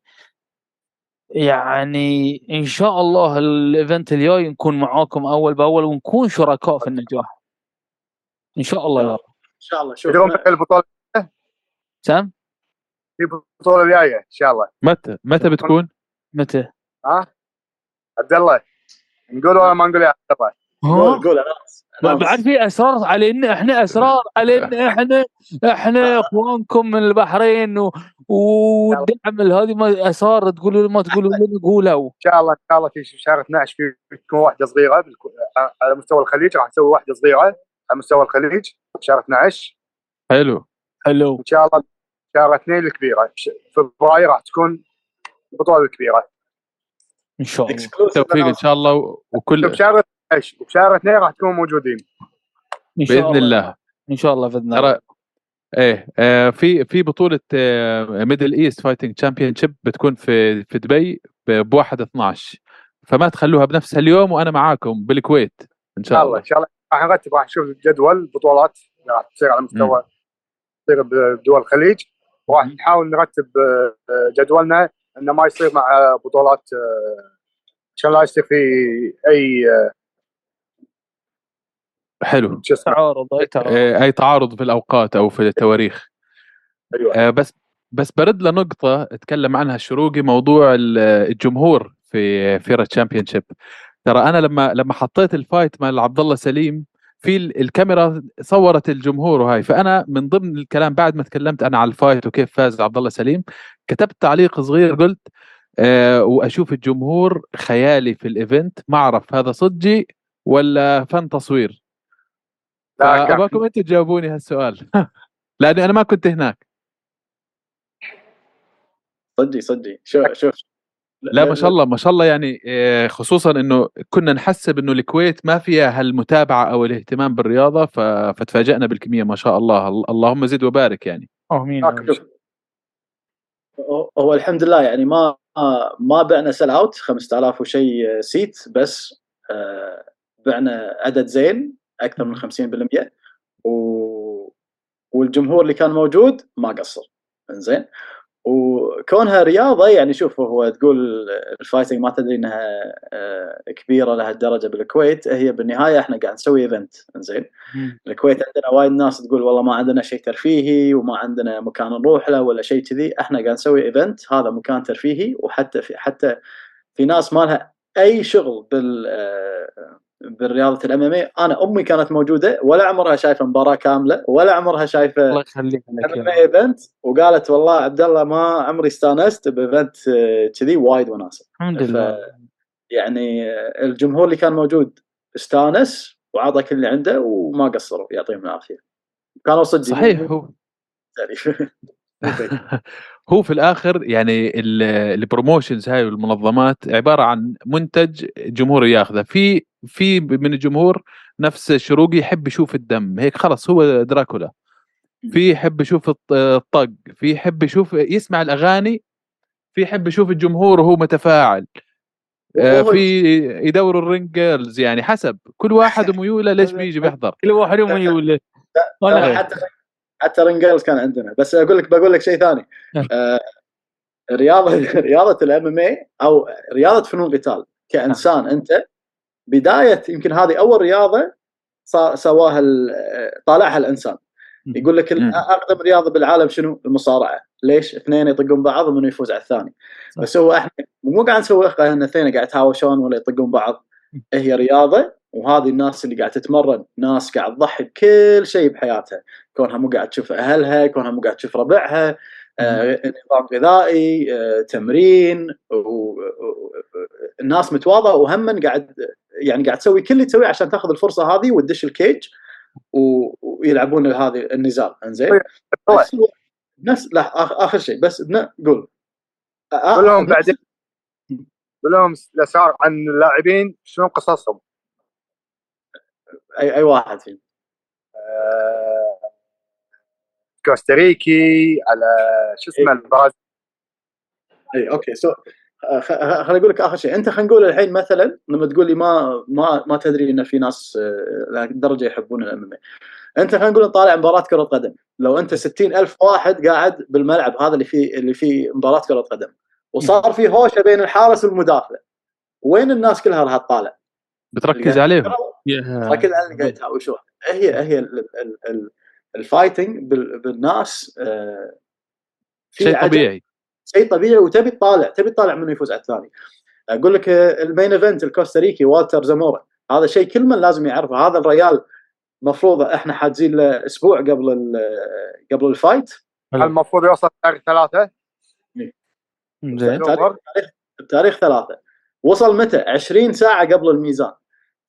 يعني إن شاء الله ال event الجاي نكون معاكم أول بأول ونكون شركاء في النجاح. إن شاء الله يا رب. إن شاء الله. شوف متى البطوله سام؟ في البطوله الجايه إن شاء الله. متى متى بتكون؟ متى؟ ها؟ عبد الله نقول ولا ما نقول يا عبد الله؟ قول قول. بعد في اسرار علينا إحنا اسرار علينا إحنا إحنا إخوانكم من البحرين و... والدعم هذه ما اسرار تقولوا ما تقولوا لنا قولوا. إن شاء الله إن شاء الله في شهر 12 في بتكون واحدة صغيرة على مستوى الخليج راح نسوي واحدة صغيرة على مستوى الخليج شهر 12 حلو. حلو. وان شاء الله شهر اثنين الكبيره فبراير راح تكون البطولة الكبيرة. إن شاء الله. Exclusive توفيق إن. شاء الله وكل وبشهر 12 وبشهر اثنين راح تكونوا موجودين. إن شاء بإذن الله. إن شاء الله بإذن الله. ترى إيه آه، في في بطولة Middle East Fighting Championship بتكون في في دبي ب 1 12 فما تخلوها بنفس اليوم وأنا معاكم بالكويت. إن شاء الله الله. إن شاء الله. راح نرتب راح نشوف جدول بطولات. راح تصير على مستوى تصير بدول الخليج. وراح. نحاول نرتب آه، جدولنا إنه ما يصير مع بطولات آه، عشان لا يصير في أي آه، حلو. تعارض أي تعارض. أي تعارض في الأوقات أو في التواريخ. أيوه. بس بس برد لنقطة تكلم عنها الشروقي موضوع ال- الجمهور في فيرا championship ترى أنا لما لما حطيت ال fight مع عبد الله سليم في ال- الكاميرا صورت الجمهور وهاي. فأنا من ضمن الكلام بعد ما تكلمت أنا على ال fight وكيف فاز عبد الله سليم كتبت تعليق صغير قلت أه وأشوف الجمهور خيالي في ال event ما أعرف هذا صدقي ولا فن تصوير. فأباكم أنتم تجاوبوني هالسؤال. لأني أنا ما كنت هناك. صدقي صدقي. شوف شوف. لا ما شاء الله ما شاء الله يعني آه، خصوصا إنه كنا نحسب إنه الكويت ما فيها هالمتابعة أو الاهتمام بالرياضة فتفاجئنا بالكمية ما شاء الله. ال- اللهم زد وبارك يعني. آمين شوف. هو- الحمد لله يعني ما ما بعنا sell out 5000 وشيء seat بس آه، بعنا عدد زين أكثر من 50% و... والجمهور اللي كان موجود ما قصر. إنزين؟ وكونها رياضة يعني شوف هو تقول ال fighting ما تدري إنها آه، كبيرة لهالدرجه بالكويت. هي بالنهاية إحنا قاعد نسوي event مم. الكويت عندنا وايد ناس تقول والله ما عندنا شيء ترفيهي وما عندنا مكان نروح له ولا شيء كذي. إحنا قاعد نسوي event هذا مكان ترفيهي. وحتى في حتى في ناس ما لها أي شغل بال آه، بالرياضة ال MMA أنا أمي كانت موجودة ولا عمرها شايفة مباراة كاملة ولا عمرها شايفة الله يخليك event وقالت والله عبد الله ما عمري استانست ب event آه، كذي وايد وناسة. الحمد لله. يعني آه، الجمهور اللي كان موجود استانس وعطى كل اللي عنده وما قصروا. يعطيهم العافية. كانوا صدق صحيح هو. هو في الآخر يعني ال- ال promotions هاي والمنظمات عبارة عن منتج جمهور ياخذه. في في من الجمهور نفس شروقي يحب يشوف الدم هيك خلص هو دراكولا. في يحب يشوف الط- الطق في يحب يشوف يسمع الأغاني في يحب يشوف الجمهور وهو متفاعل. آه، في يدوروا ال ring girls يعني حسب. كل واحد وميوله ليش بيجي بيحضر. كل واحد أنا حتى حتى ring girls كان عندنا. بس أقول لك بقول لك شيء ثاني. نعم. آه رياضه رياضة ال MMA أو رياضة فنون القتال. كإنسان أنت بداية يمكن هذه أول رياضة سواها ال- طالعها الإنسان يقول لك. أقدم رياضة بالعالم شنو؟ المصارعة، ليش؟ اثنين يطقون بعض ومنو يفوز على الثاني. صح. بس هو إحنا مو قاعد نسوقها ان اثنين قاعد يتهاوشون ولا يطقون بعض، هي رياضة وهذه الناس اللي قاعد تتمرن ناس قاعد تضحي بكل شيء بحياتها، كونها مو قاعد تشوف أهلها، كونها مو قاعد تشوف ربعها، آه، نظام غذائي، آه، تمرين، و- و- و- الناس متواضعة وهم قاعد يعني قاعد تسوي كل اللي تسويه عشان تاخذ الفرصة هذه وتدش الكيج ويلعبون هذه النزال. إنزين؟ طيب. بس نفس لا آخر شيء. بس قول. آه، قول لهم نفس- بعدين. قول لهم الاسرار عن اللاعبين شنو قصصهم؟ اي أي واحد فيهم. آه، كوستاريكي على شو اسمه إيه. البرازيل. اي okay. so آه، خليني أقول لك آخر شيء. أنت خلينا نقول الحين مثلا لما تقول لي ما ما ما تدري إن في ناس آه، لهذه الدرجه يحبون ال MMA أنت خلينا نقول طالع مباراة كرة قدم. لو أنت 60 ألف واحد قاعد بالملعب هذا اللي فيه اللي فيه مباراة كرة قدم. وصار في هوشة بين الحارس والمدافع. وين الناس كلها راح تطالع؟ بتركز عليهم. يا- لكن اللي قاعد يتهاوشون هي هي ال- ال- ال- ال fighting بال- بالناس آه، في شيء. طبيعي. شيء طبيعي وتبي تطالع تبي تطالع منه يفوز على الثاني. أقول لك آه، ال main event الكوستاريكي والتر زامورا. هذا شيء كل من لازم يعرفه. هذا الريال مفروض إحنا حاجزين له أسبوع قبل ال- قبل الفايت. المفروض يوصل تاريخ ثلاثة؟ زين. تاريخ تاريخ ثلاثة. وصل متى؟ 20 ساعة قبل الميزان.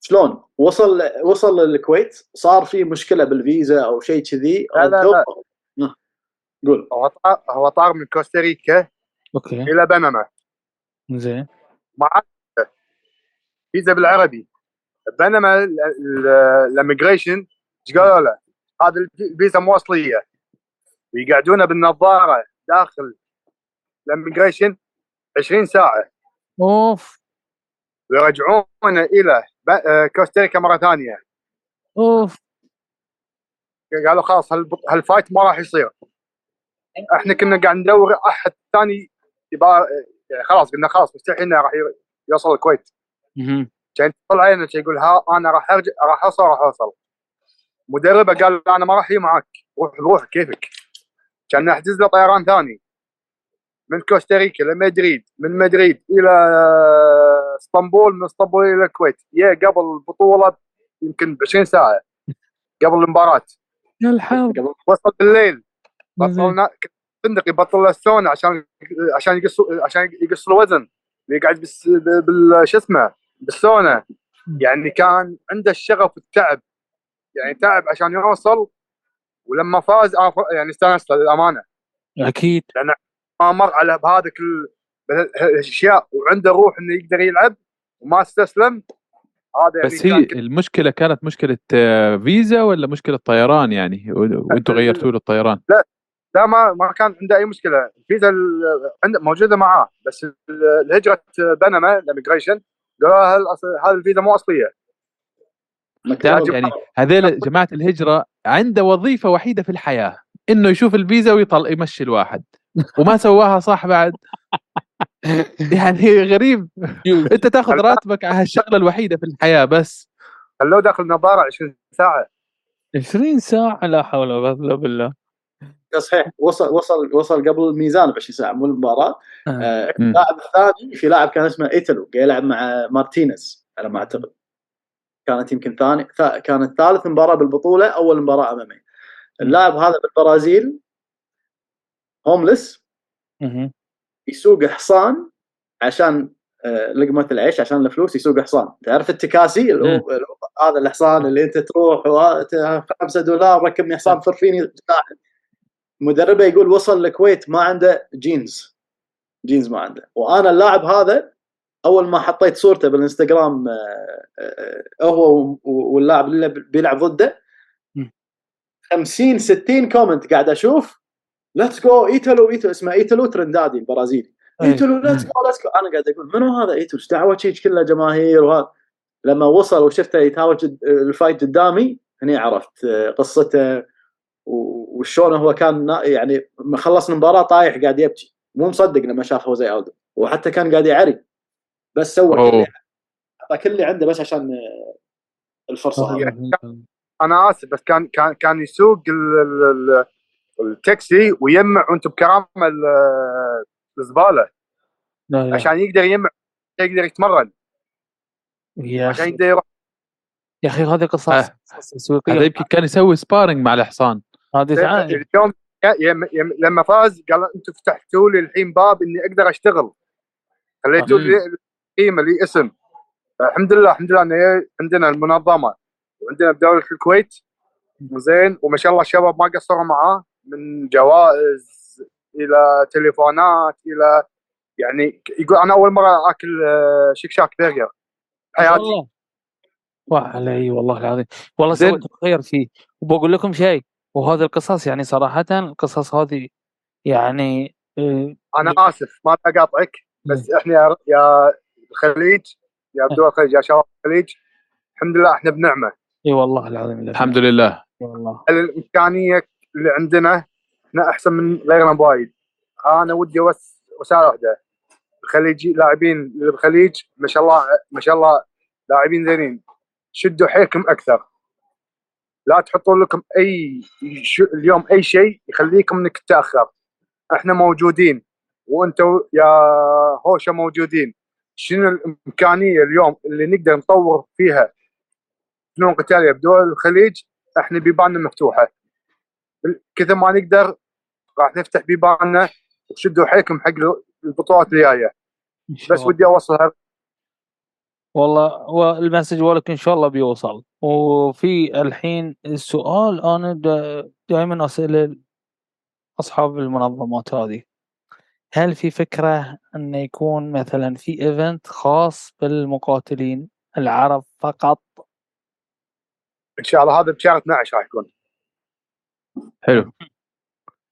شلون؟ وصل وصل الكويت. صار في مشكلة بالفيزا أو شيء كذي. لا، لا، لا. قول. هو طار هو طار من كوستاريكا أوكي. إلى بنما. زين. مع فيزا بالعربي. بينما ال immigration إيش قالوا له؟ هذه الفيزا مو أصلية ويقعدونه بالنظارة داخل ال immigration 20 ساعة. أوف. ويرجعونه إلى آه، كوستاريكا مرة ثانية. أوف. قالوا خلاص هال fight ما راح يصير. إحنا كنا قاعد ندور احد ثاني يبقى يعني خلاص قلنا خلاص مستحيل انه راح يوصل الكويت. كان طلع علينا يقول ها أنا راح أرجع راح أوصل راح أوصل. مدربه قال أنا ما راح أجي معك روح روح كيفك؟ كان نحجز له طيران ثاني. من كوستاريكا لمدريد من مدريد إلى إسطنبول من إسطنبول إلى الكويت. يا قبل البطولة يمكن ب 20 ساعة قبل المباراة. يا الحظ قبل وصل بالليل. بطلنا فندق يبطل له السونا عشان عشان يقص عشان يقص الوزن. يقعد بس بال شو اسمه؟ بالسونا يعني كان عنده الشغف والتعب. يعني تعب عشان يوصل ولما فاز يعني استانست للأمانة. أكيد. ما مر على بهذا كل الأشياء وعنده روح إنه يقدر يلعب وما استسلم. هذا يعني بس هي كان كل- المشكلة كانت مشكلة فيزا ولا مشكلة طيران يعني؟ وأنتم غيرتوا له الطيران لا. ما ما كان عنده أي مشكلة. الفيزا موجودة معاه بس ال- الهجرة بنما ال immigration قالوا هذه الفيزا مو أصلية. تعرف يعني هذيل جماعة الهجرة عنده وظيفة وحيدة في الحياة إنه يشوف الفيزا ويطل يمشي الواحد. وما سواها صح بعد. يعني غريب. أنت تاخذ راتبك على هالشغله الوحيدة في الحياة بس. خلوه داخل نظارة 20 ساعة؟ 20 ساعة؟ لا حول ولا قوة إلا بالله. صحيح وصل وصل وصل قبل الميزان ب 20 ساعة مو المباراة. آه. آه،. اللاعب الثاني في لاعب كان اسمه ايتلو قاعد يلعب مع مارتينيز على ما أعتقد. كانت يمكن ثاني ثا- كانت ثالث مباراة بالبطولة أول مباراة أمامي. اللاعب هذا بالبرازيل homeless. يسوق حصان عشان آه، لقمة العيش عشان الفلوس يسوق حصان. تعرف التكاسي؟ هذا الحصان اللي أنت تروح وها- ت- 5 دولار ركبني حصان فرفيني مدربه يقول وصل الكويت ما عنده جينز. جينز ما عنده. وأنا اللاعب هذا أول ما حطيت صورته بالإنستغرام آه، آه، هو واللاعب اللي بيلعب ضده. مم. 50 60 comment قاعد أشوف. let's go إيتالو ايتالو اسمه إيتالو ترندادي البرازيلي. أي. إيتالو let's go let's go أنا قاعد أقول منو هذا إيتالو؟ إيش دعوة شيء كله جماهير وهذا؟ لما وصل وشفته يتهاوش ال fight قدامي هني عرفت آه، قصته. و- وشلون هو كان نا- يعني ما خلص المباراه طايح قاعد يبكي. مو مصدق لما شاف خوسيه آلدو وحتى كان قاعد يعري بس سوى كل أوه. اللي- حطى كل اللي عنده بس عشان الفرصة. هذه يعني أنا آسف بس كان كان كان يسوق ال- ال- ال- التاكسي ويجمع وأنتم بكرامة ال- الزبالة. لا لا. عشان يقدر يجمع يقدر يتمرن. يا عشان أخي. يقدر يروح. يا أخي هذه قصص آه. قصص هذا تسويقيه يمكن كان يسوي sparring مع الحصان هذه تعال يم لما فاز قال أنتم فتحتوا لي الحين باب اني أقدر اشتغل. خليتوا لي قيمه لي اسم. الحمد لله الحمد لله إن هي عندنا المنظمة. وعندنا بدولة الكويت. زين. وما شاء الله الشباب ما قصروا معاه. من جوائز إلى تليفونات إلى يعني يقول أنا أول مرة أكل آه، شيك شاك برجر. حياتي. والله. وعلي والله العظيم. والله. سويت خير فيه. وبقول لكم شيء. وهذه القصص يعني صراحة القصص هذه يعني آه، أنا آسف ما أقاطعك بس إحنا يا يا الخليج يا دول الخليج يا شباب الخليج الحمد لله إحنا بنعمة. إي والله العظيم الحمد لله. والله. الإمكانية اللي عندنا إحنا أحسن من غيرنا بوايد؟ أنا ودي بس رساله واحدة. الخليجي لاعبين اللي بالخليج ما شاء الله ما شاء الله لاعبين زينين. شدوا حيلكم أكثر. لا تحطوا لكم أي ش... اليوم أي شيء يخليكم إنك تتأخر. إحنا موجودين وأنتم يا هوشة موجودين. شنو الإمكانية اليوم اللي نقدر نطور فيها؟ فنون قتاليه بدول الخليج؟ إحنا بيباننا مفتوحة. كثر ما نقدر راح نفتح بيباننا وشدوا حيلكم حق البطولات الجاية. بس. ودي اوصل والله والمسج ولك إن شاء الله بيوصل. وفي الحين السؤال أنا دائما أسأل أصحاب المنظمات هذه. هل في فكرة إنه يكون مثلا في event خاص بالمقاتلين العرب فقط؟ إن شاء الله هذا بشهر 12 راح يكون. حلو.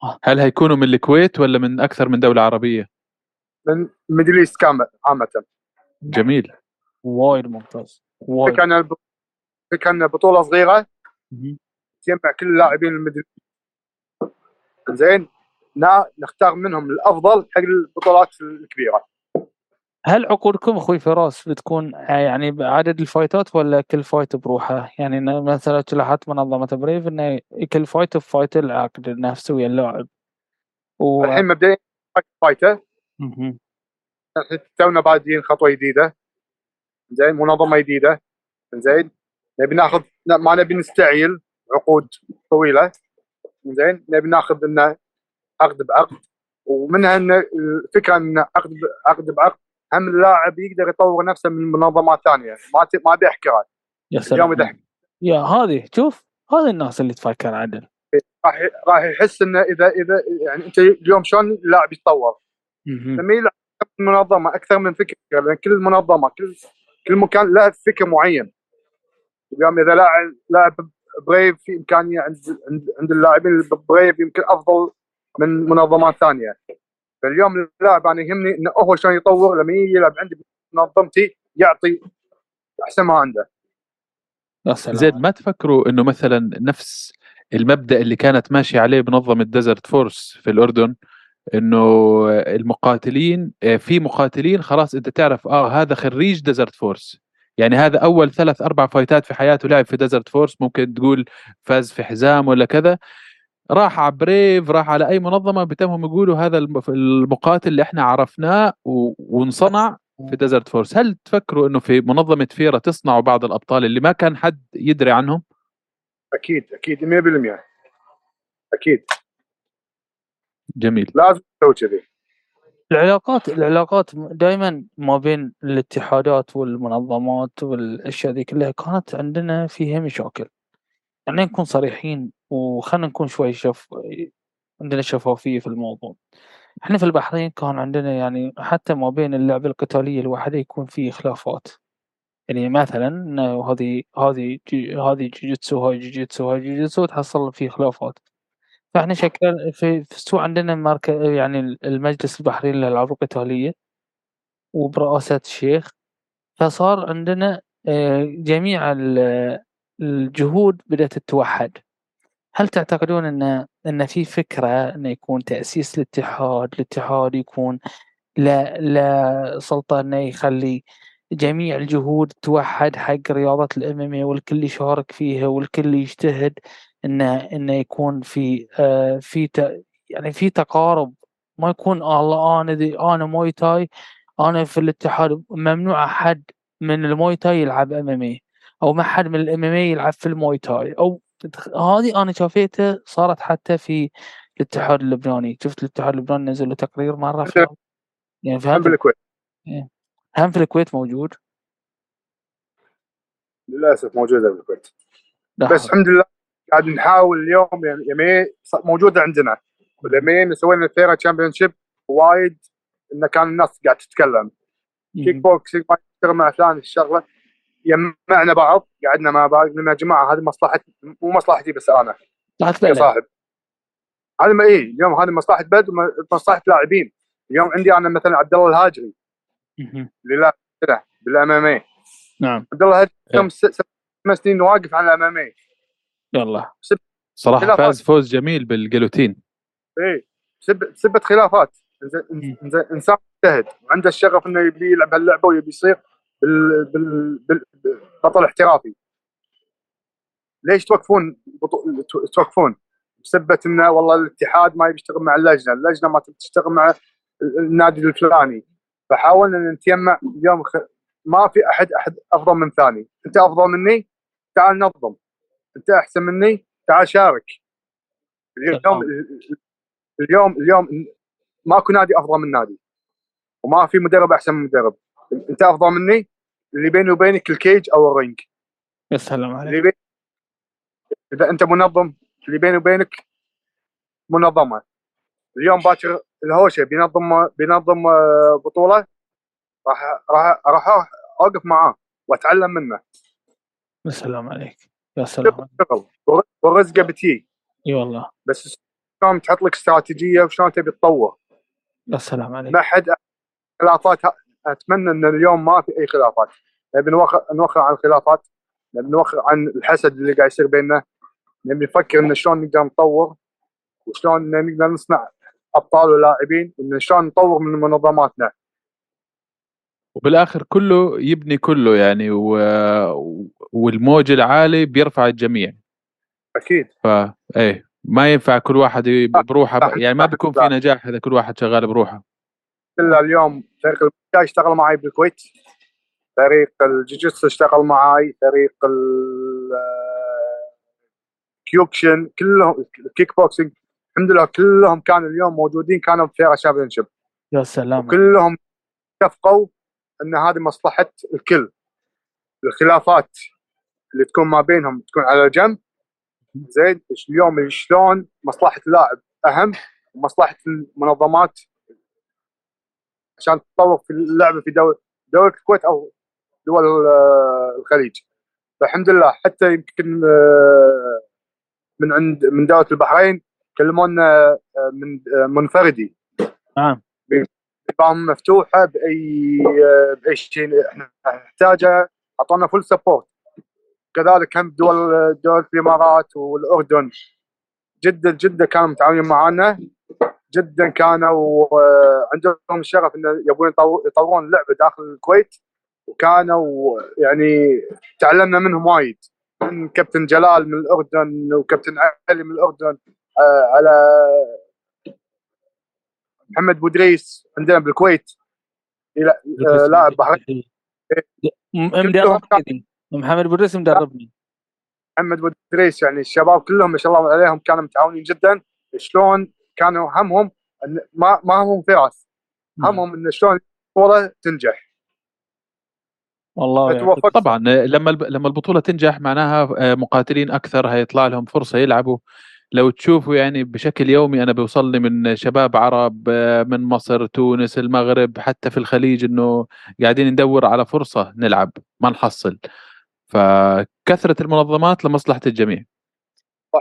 آه. هل هيكونوا من الكويت ولا من أكثر من دولة عربية؟ من Middle East كامل عامة. جميل. وايد ممتاز وايد فكره ان الب- فكره ان بطولة صغيرة. تجمع كل اللاعبين ال Middle زين نا- نختار منهم الأفضل حق البطولات الكبيرة هل عقودكم أخوي فراس بتكون يعني بعدد ال fightات ولا كل fight بروحه؟ يعني مثلا لاحظت منظمة بريف إنه كل fight ب fight العقد نفسه ويا اللاعب. و... الحين مبدئيا fightة تونا بادين خطوة جديدة زين منظمه جديده زين نبي ناخذ ما نبي نستعجل عقود طويلة. زين نبي ناخذ انه عقد بعقد. ومنها ان الفكرة إن عقد عقد بعقد هم اللاعب يقدر يطور نفسه من منظمات ثانية. ما ت- ما ابي احكرها يا اليوم سلام. يا هذه شوف هذه الناس اللي تفكر عدل. راح راح يحس إنه إذا إذا يعني أنت اليوم شلون اللاعب يتطور. لما يلعب منظمة أكثر من فكرة لأن كل منظمة كل كل مكان له فكر معين. اليوم إذا لاعب لاعب بريف في إمكانية عند عند, عند اللاعبين بريف يمكن أفضل من منظمات ثانية. فاليوم اللاعب أنا يهمني إنه هو شلون يطور لما يجي يلعب عندي منظمتي يعطي أحسن ما عنده. زين ما تفكروا إنه مثلا نفس المبدأ اللي كانت ماشية عليه منظمه ديزرت فورس في الأردن؟ إنه المقاتلين آه، في مقاتلين خلاص أنت تعرف آه هذا خريج ديزرت فورس يعني هذا أول ثلاث أربع fightات في حياته لعب في ديزرت فورس ممكن تقول فاز في حزام ولا كذا. راح على بريف راح على أي منظمة بتمهم يقولوا هذا الم- المقاتل اللي إحنا عرفناه وانصنع في ديزرت فورس هل تفكروا إنه في منظمة فيرا تصنعوا بعض الأبطال اللي ما كان حد يدري عنهم؟ أكيد أكيد 100% أكيد. جميل. لازم تسوي كذي. العلاقات العلاقات دائما ما بين الاتحادات والمنظمات والأشياء ذي كلها كانت عندنا فيها مشاكل. يعني نكون صريحين وخلنا نكون شوي شف عندنا شفافية في الموضوع. إحنا في البحرين كان عندنا يعني حتى ما بين اللعبة القتالية الواحدة يكون في خلافات يعني مثلا هذه هذه هذه جوجيتسو هاي جوجيتسو هاي جوجيتسو تحصل في خلافات فاحنا شكل في, في السوق عندنا مركز يعني المجلس البحريني للألعاب القتالية وبرئاسة الشيخ فصار عندنا آه، جميع ال- الجهود بدأت تتوحد. هل تعتقدون إن إن في فكرة انه يكون تأسيس الاتحاد الاتحاد يكون لا لا سلطة إنه يخلي جميع الجهود توحد حق رياضة ال MM والكل يشارك فيها والكل يجتهد؟ انه انه يكون في آه في ت- يعني في تقارب ما يكون الله أنا دي أنا موي تاي أنا في الاتحاد ممنوع أحد من الموي تاي يلعب MM أو ما حد من ال MM يلعب في الموي تاي أو هذه أنا شافيتها صارت حتى في الاتحاد اللبناني شفت الاتحاد اللبناني نزل له تقرير مرة ف... يعني هم فهمت بالكويت هم في الكويت موجود؟ للأسف موجودة بالكويت لا بس. الحمد لله قاعد نحاول اليوم يعني يمي موجوده عندنا. واليمين سوينا فيرا Championship وايد إنه كان الناس قاعد تتكلم. kick. boxing ما يشتغل مع فلان الشغلة. جمعنا بعض قعدنا مع بعض قلنا يا جماعة هذه مصلحه مو مصلحتي بس أنا. بلد كصاحب هذا ما إيه اليوم هذه مصلحة بلد ومصلحه لاعبين. اليوم عندي أنا مثلا عبد الله الهاجري. اللي لا كذا بال MMA نعم. عبد الله الهاجري إيه. خمس سنين واقف على ال MMA يلا. صراحة خلافات. فاز فوز جميل بال guillotine. إيه. سب سبت خلافات. إنزين- مم. إنزين- إنسان مجتهد. وعنده الشغف إنه يبي يلعب هاللعبة ويبي يصير بال... بال... بال... بطل احترافي. ليش توقفون بطو... تو- توقفون؟ بسبة إنه والله الاتحاد ما يبي يشتغل مع اللجنة، اللجنة ما تبي تشتغل مع ال- النادي الفلاني. فحاولنا إن نتجمع اليوم خ... ما في احد أحد أفضل من ثاني، أنت أفضل مني؟ تعال نظم، أنت أحسن مني؟ تعال شارك. اليوم. اليوم اليوم ماكو نادي أفضل من نادي. وما في مدرب أحسن من مدرب. أنت أفضل مني؟ اللي بيني وبينك ال cage أو ال ring يا سلام عليك. اللي بين إذا أنت منظم اللي بيني وبينك منظمة. اليوم باكر الهوشة بينظم بينظم آه، بطولة. راح راح راح أوقف معاه وأتعلم منه. يا سلام عليك. يا سلام. والرزقه بتجي إي والله. بس شلون تحط لك استراتيجية وشلون تبي تطور يا سلام عليك. ما حد خلافات أتمنى إن اليوم ما في أي خلافات. نبي نوخر نوخر عن الخلافات نبي نوخر عن الحسد اللي قاعد يصير بيننا. نبي نفكر إن شلون نقدر نطور وشلون نقدر نصنع أبطال ولاعبين وإن شلون نطور من منظماتنا. وبالآخر كله يبني كله يعني و... والموج العالي بيرفع الجميع. أكيد. فايه ما ينفع كل واحد بروحه ب... يعني ما بيكون في نجاح إذا كل واحد شغال بروحه. إلا اليوم فريق ال Muay Thai اشتغل معي بالكويت فريق الجوجيتسو اشتغل معي فريق ال- Kyokushin كلهم الكيك بوكسينج الحمد لله كلهم كانوا اليوم موجودين كانوا بفيرا Championship يا سلام. كلهم اتفقوا إن هذه مصلحة الكل. الخلافات اللي تكون ما بينهم تكون على جنب. زين اليوم شلون مصلحة اللاعب أهم ومصلحة المنظمات؟ عشان تتطور في اللعبة في دول دوله الكويت أو دول الخليج. فالحمد لله حتى يمكن آه، من عند من دولة البحرين كلمونا آه، من آه، منفردي. نعم. نظام مفتوحة بأي بأي شيء إحنا نحتاجه. أعطونا فول سبورت كذلك هم دول دول الإمارات والأردن. جدا جدا كانوا متعاونين معنا جدا كانوا آه، عندهم الشغف انه يبون يطو- يطورون اللعبه داخل الكويت. وكانوا يعني تعلمنا منهم وايد. من كابتن جلال من الأردن وكابتن علي من الأردن آه، على محمد بودريس عندنا بالكويت. آه، لاعب بحرين م- كلهم مدربني ذي. محمد بودريس مدربني. محمد بودريس يعني الشباب كلهم ما شاء الله عليهم كانوا متعاونين جدا. شلون كانوا همهم إن ما ما همهم فراس. همهم إن شلون البطوله تنجح. والله توفق طبعا لما لما البطولة تنجح معناها آه، مقاتلين أكثر هيطلع لهم فرصة يلعبوا. لو تشوفوا يعني بشكل يومي أنا بيوصل لي من شباب عرب من مصر تونس المغرب حتى في الخليج إنه قاعدين ندور على فرصة نلعب ما نحصل. فكثرة المنظمات لمصلحة الجميع.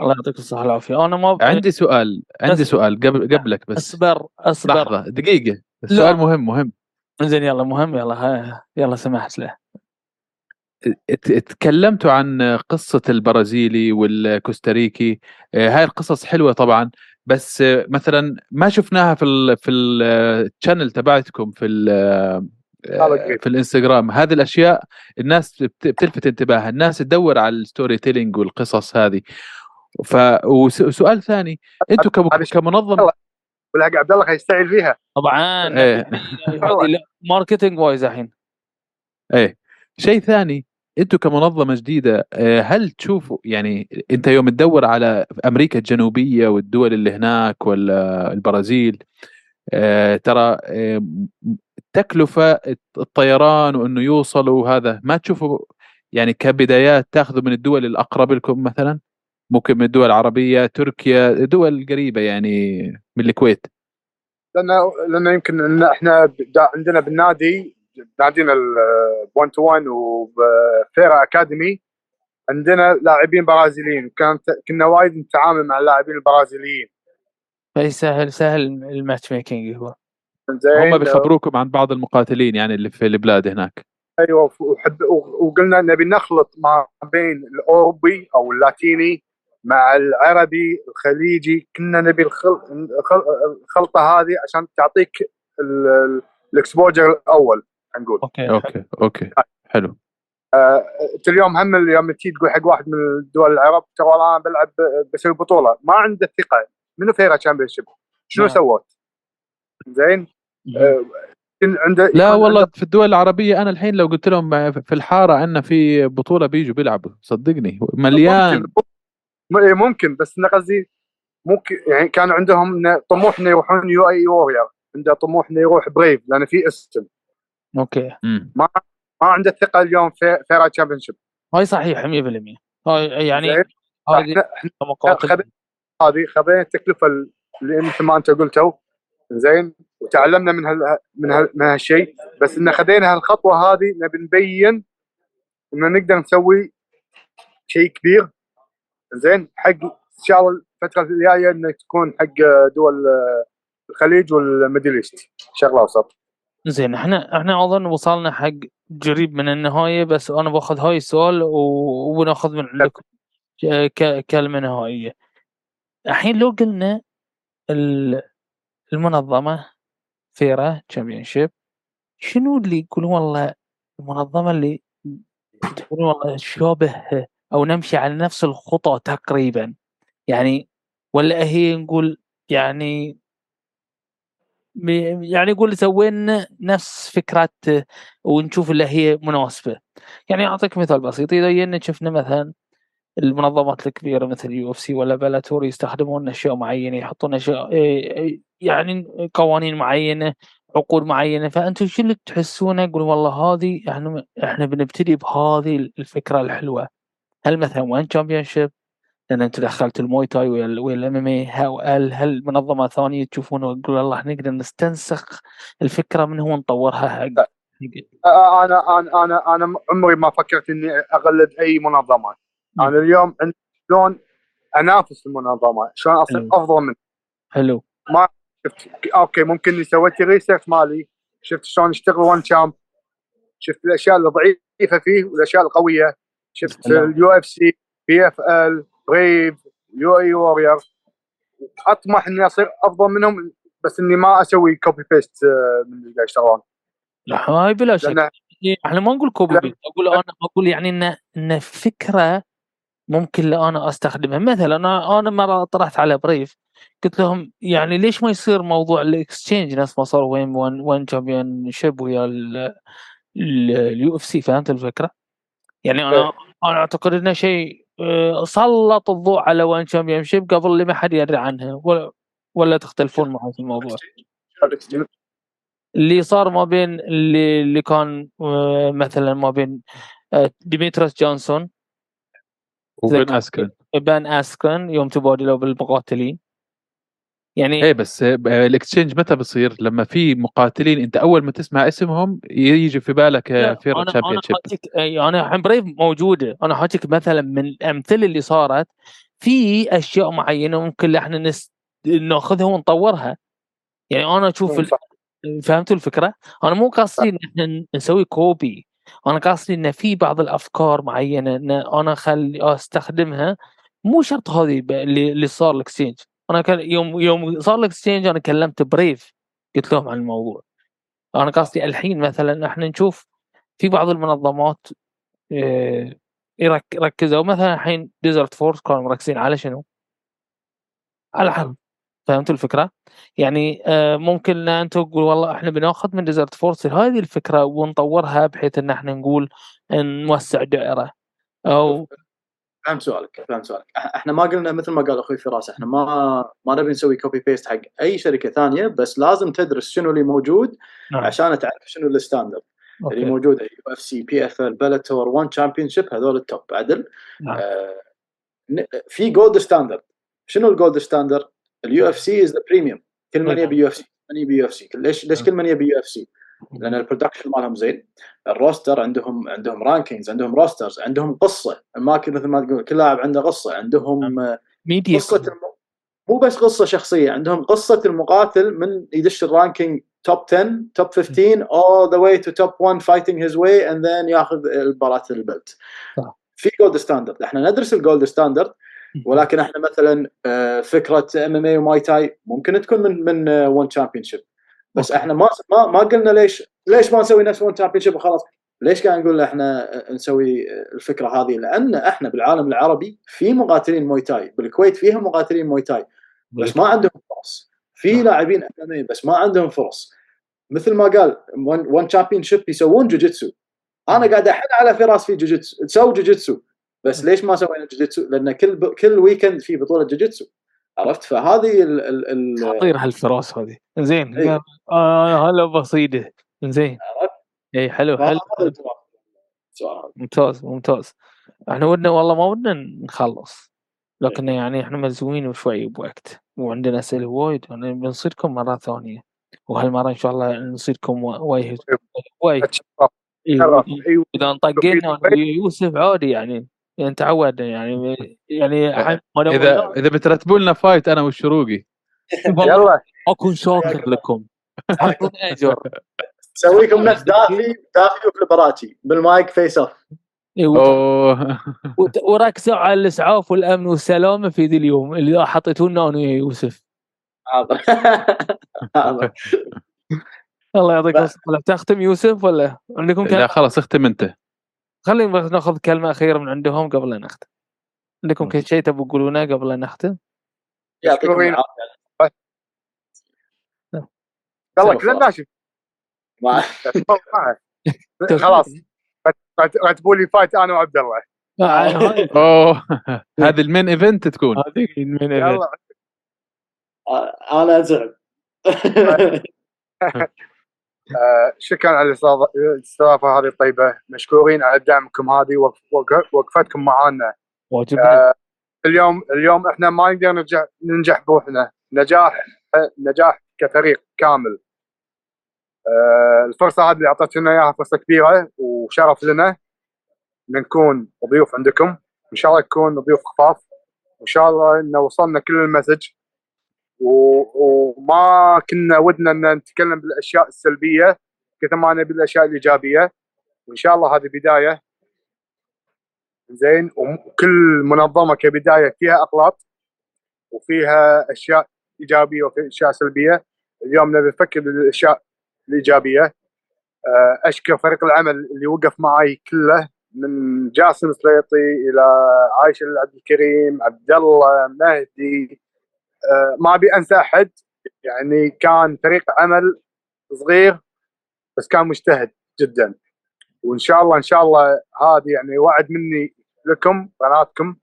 الله يعطيك الصحة والعافية. أنا ما عندي سؤال عندي بس- سؤال قبل قبلك بس. أصبر أصبر. لحظة دقيقة. السؤال مهم مهم. زين يلا مهم. يلا ها يلا سمحت له اتكلمتوا عن قصة البرازيلي والكوستاريكي آه، هاي القصص حلوة طبعا بس آه، مثلا ما شفناها في ال في الشانل تبعتكم في ال- هذا قريب. في الانستغرام هذه الاشياء الناس بت- بتلفت انتباهها الناس تدور على ال storytelling والقصص هذه ف وسؤال ثاني أنتم كمنظمه والحق عبد الله يستعجل فيها طبعا إيه marketing wise الحين إيه شيء ثاني أنتم كمنظمة جديدة آه، هل تشوفوا يعني انت يوم تدور على أمريكا الجنوبية والدول اللي هناك ولا البرازيل آه، ترى آه، تكلفة الطيران وإنه يوصلوا هذا ما تشوفوا يعني كبدايات تاخذوا من الدول الأقرب لكم مثلا؟ ممكن من الدول العربية تركيا دول قريبة يعني من الكويت. لأنه لأنه يمكن إحنا عندنا بالنادي نادينا ال 1 تو 1 وفيرا أكاديمي. عندنا لاعبين برازيليين وكانت كنا وايد نتعامل مع اللاعبين البرازيليين. فيسهل سهل ال matchmaking هو. زين هم بيخبروكم عن بعض المقاتلين يعني اللي في البلاد هناك. أيوه وحب وقلنا نبي نخلط ما بين الأوروبي أو اللاتيني مع العربي الخليجي. كنا نبي الخل... الخل... الخلطة هذه عشان تعطيك ال- ال exposure الأول. نقول أوكي. أوكي أوكي. حلو. انت اليوم هم اليوم تجي تقول حق واحد من الدول العرب ترى أنا بلعب بسوي بطولة. ما عنده ثقة. منو فيرا Championship شنو نعم. سوت؟ زين؟ آه، عنده لا يكون والله عنده- في الدول العربية أنا الحين لو قلت لهم في الحارة عندنا في بطولة بيجوا بيلعبوا صدقني. مليان. ممكن. م- إيه ممكن. بس أنا قصدي ممكن يعني كان عندهم طموح انه يروحون UAE Warrior عنده طموح إنه يروح BRAVE لأن في اسم. okay. مم. ما عنده ثقة اليوم في فيرا تشامبيون شيب هاي صحيح 100% هاي يعني. هذه إحنا إحنا مقاتل خذ- هذه خذينا التكلفة اللي مثل ما انت قلتوا زين. وتعلمنا من هال من هال من هالشيء. بس إن خذينا هالخطوة هذه نبي نبين ان نقدر نسوي شيء كبير. زين. حق إن شاء الله الفترة الجاية إنه تكون حق دول الخليج وال Middle East. الشرق الاوسط زين إحنا إحنا اظن وصلنا حق قريب من النهاية بس أنا باخذ هاي السؤال و- وناخذ من عندكم ك- كلمة نهائية. الحين لو قلنا ال- المنظمة فيرا Championship شنو اللي يقولون والله المنظمة اللي تقولون والله شابه أو نمشي على نفس الخطى تقريبا؟ يعني ولا هي نقول يعني يعني يقول سوينا نفس فكرة ونشوف اللي هي مناسبة. يعني أعطيك مثال بسيط. إذا جينا شفنا مثلا المنظمات الكبيرة مثل UFC ولا Bellator يستخدمون أشياء معينة يحطون أشياء إيه، يعني قوانين معينة عقود معينة. فأنتم شو اللي تحسونه؟ يقول والله هذه إحنا إحنا بنبتدي بهذه الفكرة الحلوة. هل مثلا ONE Championship لأن أنت دخلت ال Muay Thai وال MMA هل هل منظمة ثانية تشوفون؟ وتقول الله نقدر نستنسخ الفكرة من هو نطورها. حق أنا أنا أنا أنا عمري ما فكرت إني أقلد أي منظمة. أنا اليوم شلون أنافس المنظمة؟ شلون أصير. أفضل منها؟ حلو. شفت. okay ممكن إني سويت research مالي. شفت شلون يشتغل ONE Champ شفت الأشياء الضعيفة فيه والأشياء القوية. شفت. اليو اف سي بي اف ال بريف يو اي وورير اطمح اني اصير افضل منهم بس اني ما أسوي copy paste من اللي قاعد يشتغلون لا هاي بلا شك إحنا ما نقول copy. paste أقول أنا أقول يعني ان ان فكره ممكن أنا استخدمها مثلا أنا أنا مره طرحت على BRAVE قلت لهم يعني ليش ما يصير موضوع ال exchange نفس ما صار ONE ONE ONE Championship ويا ال UFC فهمت الفكرة؟ يعني أنا إيه. أنا اعتقد انه شيء آه، سلط الضوء على ون تشامبيونشيب قبل اللي ما حد يدري عنها. ولا ولا تختلفون معي في الموضوع؟ اللي صار ما بين اللي اللي كان آه، مثلا ما بين آه، ديمتريوس جونسون وبن اسكرن بن اسكرن يوم تبادلوا بالمقاتلين. يعني إيه بس آه، ال exchange متى بصير؟ لما في مقاتلين أنت أول ما تسمع اسمهم يجي في بالك لا، فيرا أنا champion أنا شيب أنا الحين بريف موجودة. أنا حاجيك مثلا من الأمثلة اللي صارت في أشياء معينة ممكن إحنا نس... نأخذها ونطورها. يعني أنا أشوف ال... فهمتوا الفكرة؟ أنا مو قصدي ان إحنا نسوي كوبي أنا قصدي إن في بعض الأفكار معينة إن أنا أخلي أستخدمها. مو شرط هذه اللي صار الاكسشينج أنا كان يوم يوم صار الاكسشينج أنا كلمت بريف قلت لهم عن الموضوع أنا قصدي الحين مثلا إحنا نشوف في بعض المنظمات آه، يرك- ركزوا مثلا الحين ديزرت فورس كانوا مركزين على شنو؟ على حرب فهمتوا الفكرة؟ يعني آه، ممكن ان أنتم تقول والله إحنا بناخذ من ديزرت فورس هذه الفكرة ونطورها بحيث إن إحنا نقول نوسع دائرة أو فهمت سؤالك فهمت سؤالك إحنا ما قلنا مثل ما قال أخوي فراس إحنا ما ما نبي نسوي copy paste حق أي شركة ثانية بس لازم تدرس شنو اللي موجود نعم. عشان تعرف شنو ال standard اللي okay موجود يو اف سي بي اف ال بلاتور 1 تشامبيون شيب هذول ال top عدل نعم. آه، في gold standard شنو ال gold standard؟ ال UFC is the premium كل من. يبي UFC من يبي يو اف سي ليش ليش كل من يبي يو اف سي؟ لأن ال production مالهم زين. ال roster عندهم عندهم rankings عندهم rosters عندهم قصة. ما كل مثل ما تقول كل لاعب عنده قصة. عندهم آه، ميديا قصة الم... مو بس قصة شخصية عندهم قصة المقاتل من يدش ال ranking top 10 top 15 all the way to top 1 fighting his way and then ياخذ المباراه ال belt. صح. في gold standard إحنا ندرس ال gold standard ولكن إحنا مثلا آه، فكرة MMA و Muay Thai ممكن تكون من من 1 تشامبيون شيب بس. إحنا ما ما ما قلنا ليش ليش ما نسوي نفس 1 تشامبيون شيب وخلاص. ليش قاعد نقول إحنا نسوي الفكرة هذه؟ لأن إحنا بالعالم العربي في مقاتلين Muay Thai بالكويت فيها مقاتلين Muay Thai. بس ما عندهم فرص. في نعم. لاعبين MMA بس ما عندهم فرص. مثل ما قال 1 تشامبيون شيب يسوون جوجيتسو. أنا قاعد احن على فراس في جوجيتسو تسوي جوجيتسو. بس ليش ما سوينا جوجيتسو؟ لأن كل ب... كل weekend في بطولة جوجيتسو. عرفت؟ فهذه ال ال ال خطير هالفراس هذه. زين إيه. آه هلا بصيدة. زين؟ إي حلو حلو. ممتاز ممتاز. إحنا ودنا والله ما ودنا نخلص. لكن يعني إحنا ملزومين شوي بوقت وعندنا أسئلة وايد يعني بنصيركم مرة ثانية. وهالمرة إن شاء الله نصيركم وايد وايد. إيه، إذا انطقينا يوسف عادي يعني. يعني تعودنا يعني يعني اذا اذا بترتبوا لنا فايت أنا والشروقي. يلا. أكون شاكر لكم. أجر. نسويكم نفس. دافي دافي وفليبراتشي بالمايك فيس اوف وت- أوه. وت- وركزوا على الإسعاف والأمن والسلامة في ذي اليوم. اللي حطيتوا لنا أنا ويا يوسف. حاضر. حاضر. الله يعطيك. الصحة. تختم يوسف ولا؟ عندكم لا خلاص اختم أنت. خلينا ناخذ كلمة أخيرة من عندهم قبل لا نختم. عندكم كل شيء تبغوا تقولونه قبل لا نختم؟ يعطيكم. العافية. ناشف مع- خلاص. رت- رتبوا لي fight أنا وعبد الله. آه، هذه- أوه. هذه ال main event تكون. هذه من يلا. أنا أزعل. آه، شكرا على الاستضافه هذه الطيبة. مشكورين على دعمكم هذه وقف- وقف- وقفتكم معانا. واجبنا. آه، اليوم اليوم إحنا ما نقدر نرجع ننجح بروحنا. نجاح نجاح كفريق كامل. آه، الفرصة هذه اللي أعطيتونا إياها فرصة كبيرة وشرف لنا. نكون ضيوف عندكم. إن شاء الله نكون ضيوف خفاف. وإن شاء الله إن وصلنا كل المسج. وما كنا ودنا إن نتكلم بالأشياء السلبية كثر ما نبي الأشياء الإيجابية. وإن شاء الله هذه بداية. زين وكل منظمة كبداية فيها أغلاط وفيها أشياء إيجابية وفي أشياء سلبية. اليوم نبي نفكر بالأشياء الإيجابية. آه، أشكر فريق العمل اللي وقف معي كله من جاسم سليطي إلى عايشه عبد الكريم عبد الله مهدي ما أبي أنسى أحد. يعني كان فريق عمل صغير بس كان مجتهد جدا. وإن شاء الله إن شاء الله هذه يعني وعد مني لكم قناتكم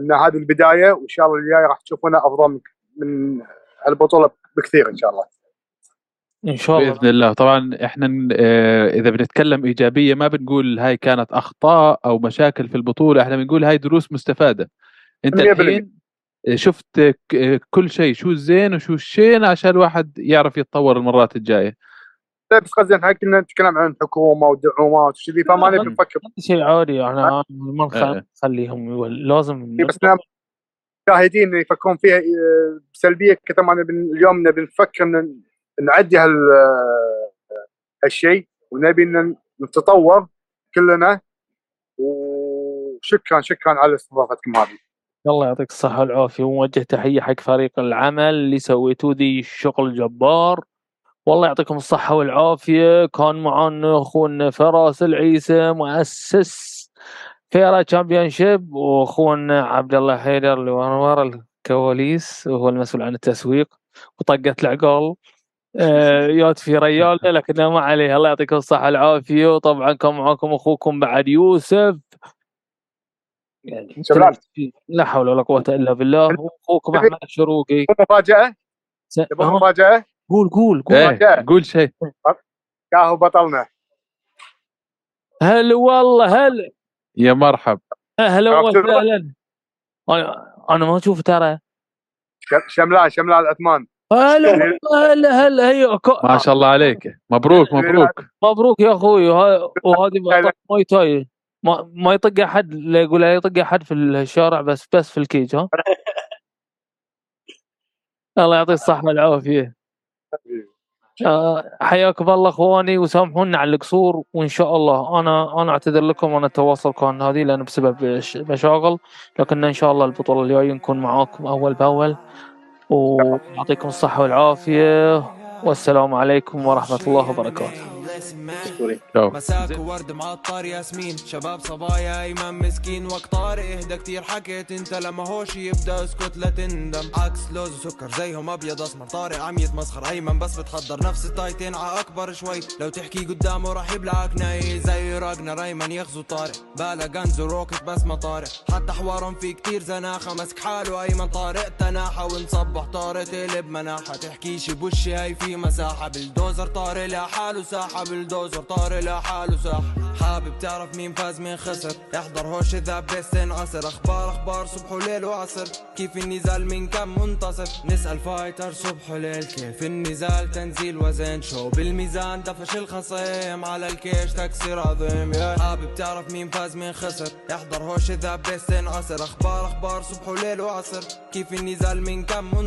إن هذه البداية وإن شاء الله الجاي راح تشوفونا أفضل من- هالبطولة بكثير إن شاء الله. إن شاء الله. بإذن الله. طبعا إحنا آه، إذا بنتكلم إيجابية ما بنقول هاي كانت أخطاء أو مشاكل في البطولة. إحنا بنقول هاي دروس مستفادة. أنت 100%. الحين شفت كل شيء شو الزين وشو الشين عشان الواحد يعرف يتطور المرات الجاية. بس قصدي إحنا كنا نتكلم عن الحكومة والدعومات وشذي فما نبي نفكر. شيء عادي يعني ما إيه. نخليهم لازم بس إحنا مشاهدين يفكرون فيها آه، بسلبية كثر ما نبي اليوم نبي نفكر إن نعدي هال آه، هالشيء ونبي إن نتطور كلنا. وشكرا شكرا على استضافتكم هذه. الله يعطيك الصحة والعافية وموجه تحية حق فريق العمل اللي سويتوا ذي الشغل جبار والله يعطيكم الصحة والعافية. كان معنا أخونا فراس العيسى مؤسس فيرا تشامبيون شيب وأخونا عبد الله حيدر اللي ورا الكواليس وهو المسؤول عن التسويق وطقت العقال. آه، يات في ريال لكنه ما عليه. الله يعطيكم الصحة والعافية. وطبعا كان معاكم أخوكم بعد يوسف. يعني شباب. لا حول ولا قوة إلا بالله. وأخوكم أحمد الشروقي مفاجأة؟ تبغى ها؟ مفاجأة؟ قول قول قول. إيه قول شيء. كاهو بطلنا. هل والله هل يا مرحب. أهلا؟ وسهلا أنا ما أشوف ترى. شملان شملان عثمان. هلا والله، هلا هلا. هي ما شاء الله عليك. مبروك مبروك. مبروك يا أخوي. وه- وهذه بطل Muay Thai. ما ما يطق أحد لا يقول يطق أحد في الشارع بس بس في ال cage ها؟ الله يعطيه الصحة والعافية. آه، حياكم الله أخواني وسامحونا على القصور وإن شاء الله أنا أنا أعتذر لكم أنا التواصل كان هذه لأن بسبب مشاغل لكن إن شاء الله البطولة الجاية نكون معاكم أول بأول. ويعطيكم الصحة والعافية. والسلام عليكم ورحمة الله وبركاته. مساك وورد معطر ياسمين. شباب صبايا ايمن مسكين. وقت طارق إهدى كتير. حكيت أنت لما هوش يبدأ. اسكت لا تندم. عكس لوز وسكر زيهم أبيض أسمر. طارق عم يتمسخر. أيمن بس بتحضر نفس التايتين. ع أكبر شوي. لو تحكي قدامه راح يبلعك ناي. زي راجنر أيمن يغزو طارق. بالا غنز وروكت بس ما طارق. حتى حوارهم في كتير زناخة. مسك حاله أيمن طارق. تناحة ونصبح طارق. تقلب مناحة. تحكيش بوشي هاي في مساحة. بالدوزر طارق. لحاله ساحة. بالدوزر طارق لحاله ساحه حابب تعرف مين فاز مين خسر؟ احضر هوش إذا بس عصر. أخبار أخبار صبح وليل وعصر. كيف النزال من كم منتصف نسأل فايتر صبح وليل. كيف النزال تنزيل وزن شو بالميزان دفش الخصيم. على الكيش تكسير عظيم يا. حابب تعرف مين فاز مين خسر؟ احضر هوش إذا بس عصر. أخبار أخبار صبح وليل وعصر. كيف النزال من كم منتصف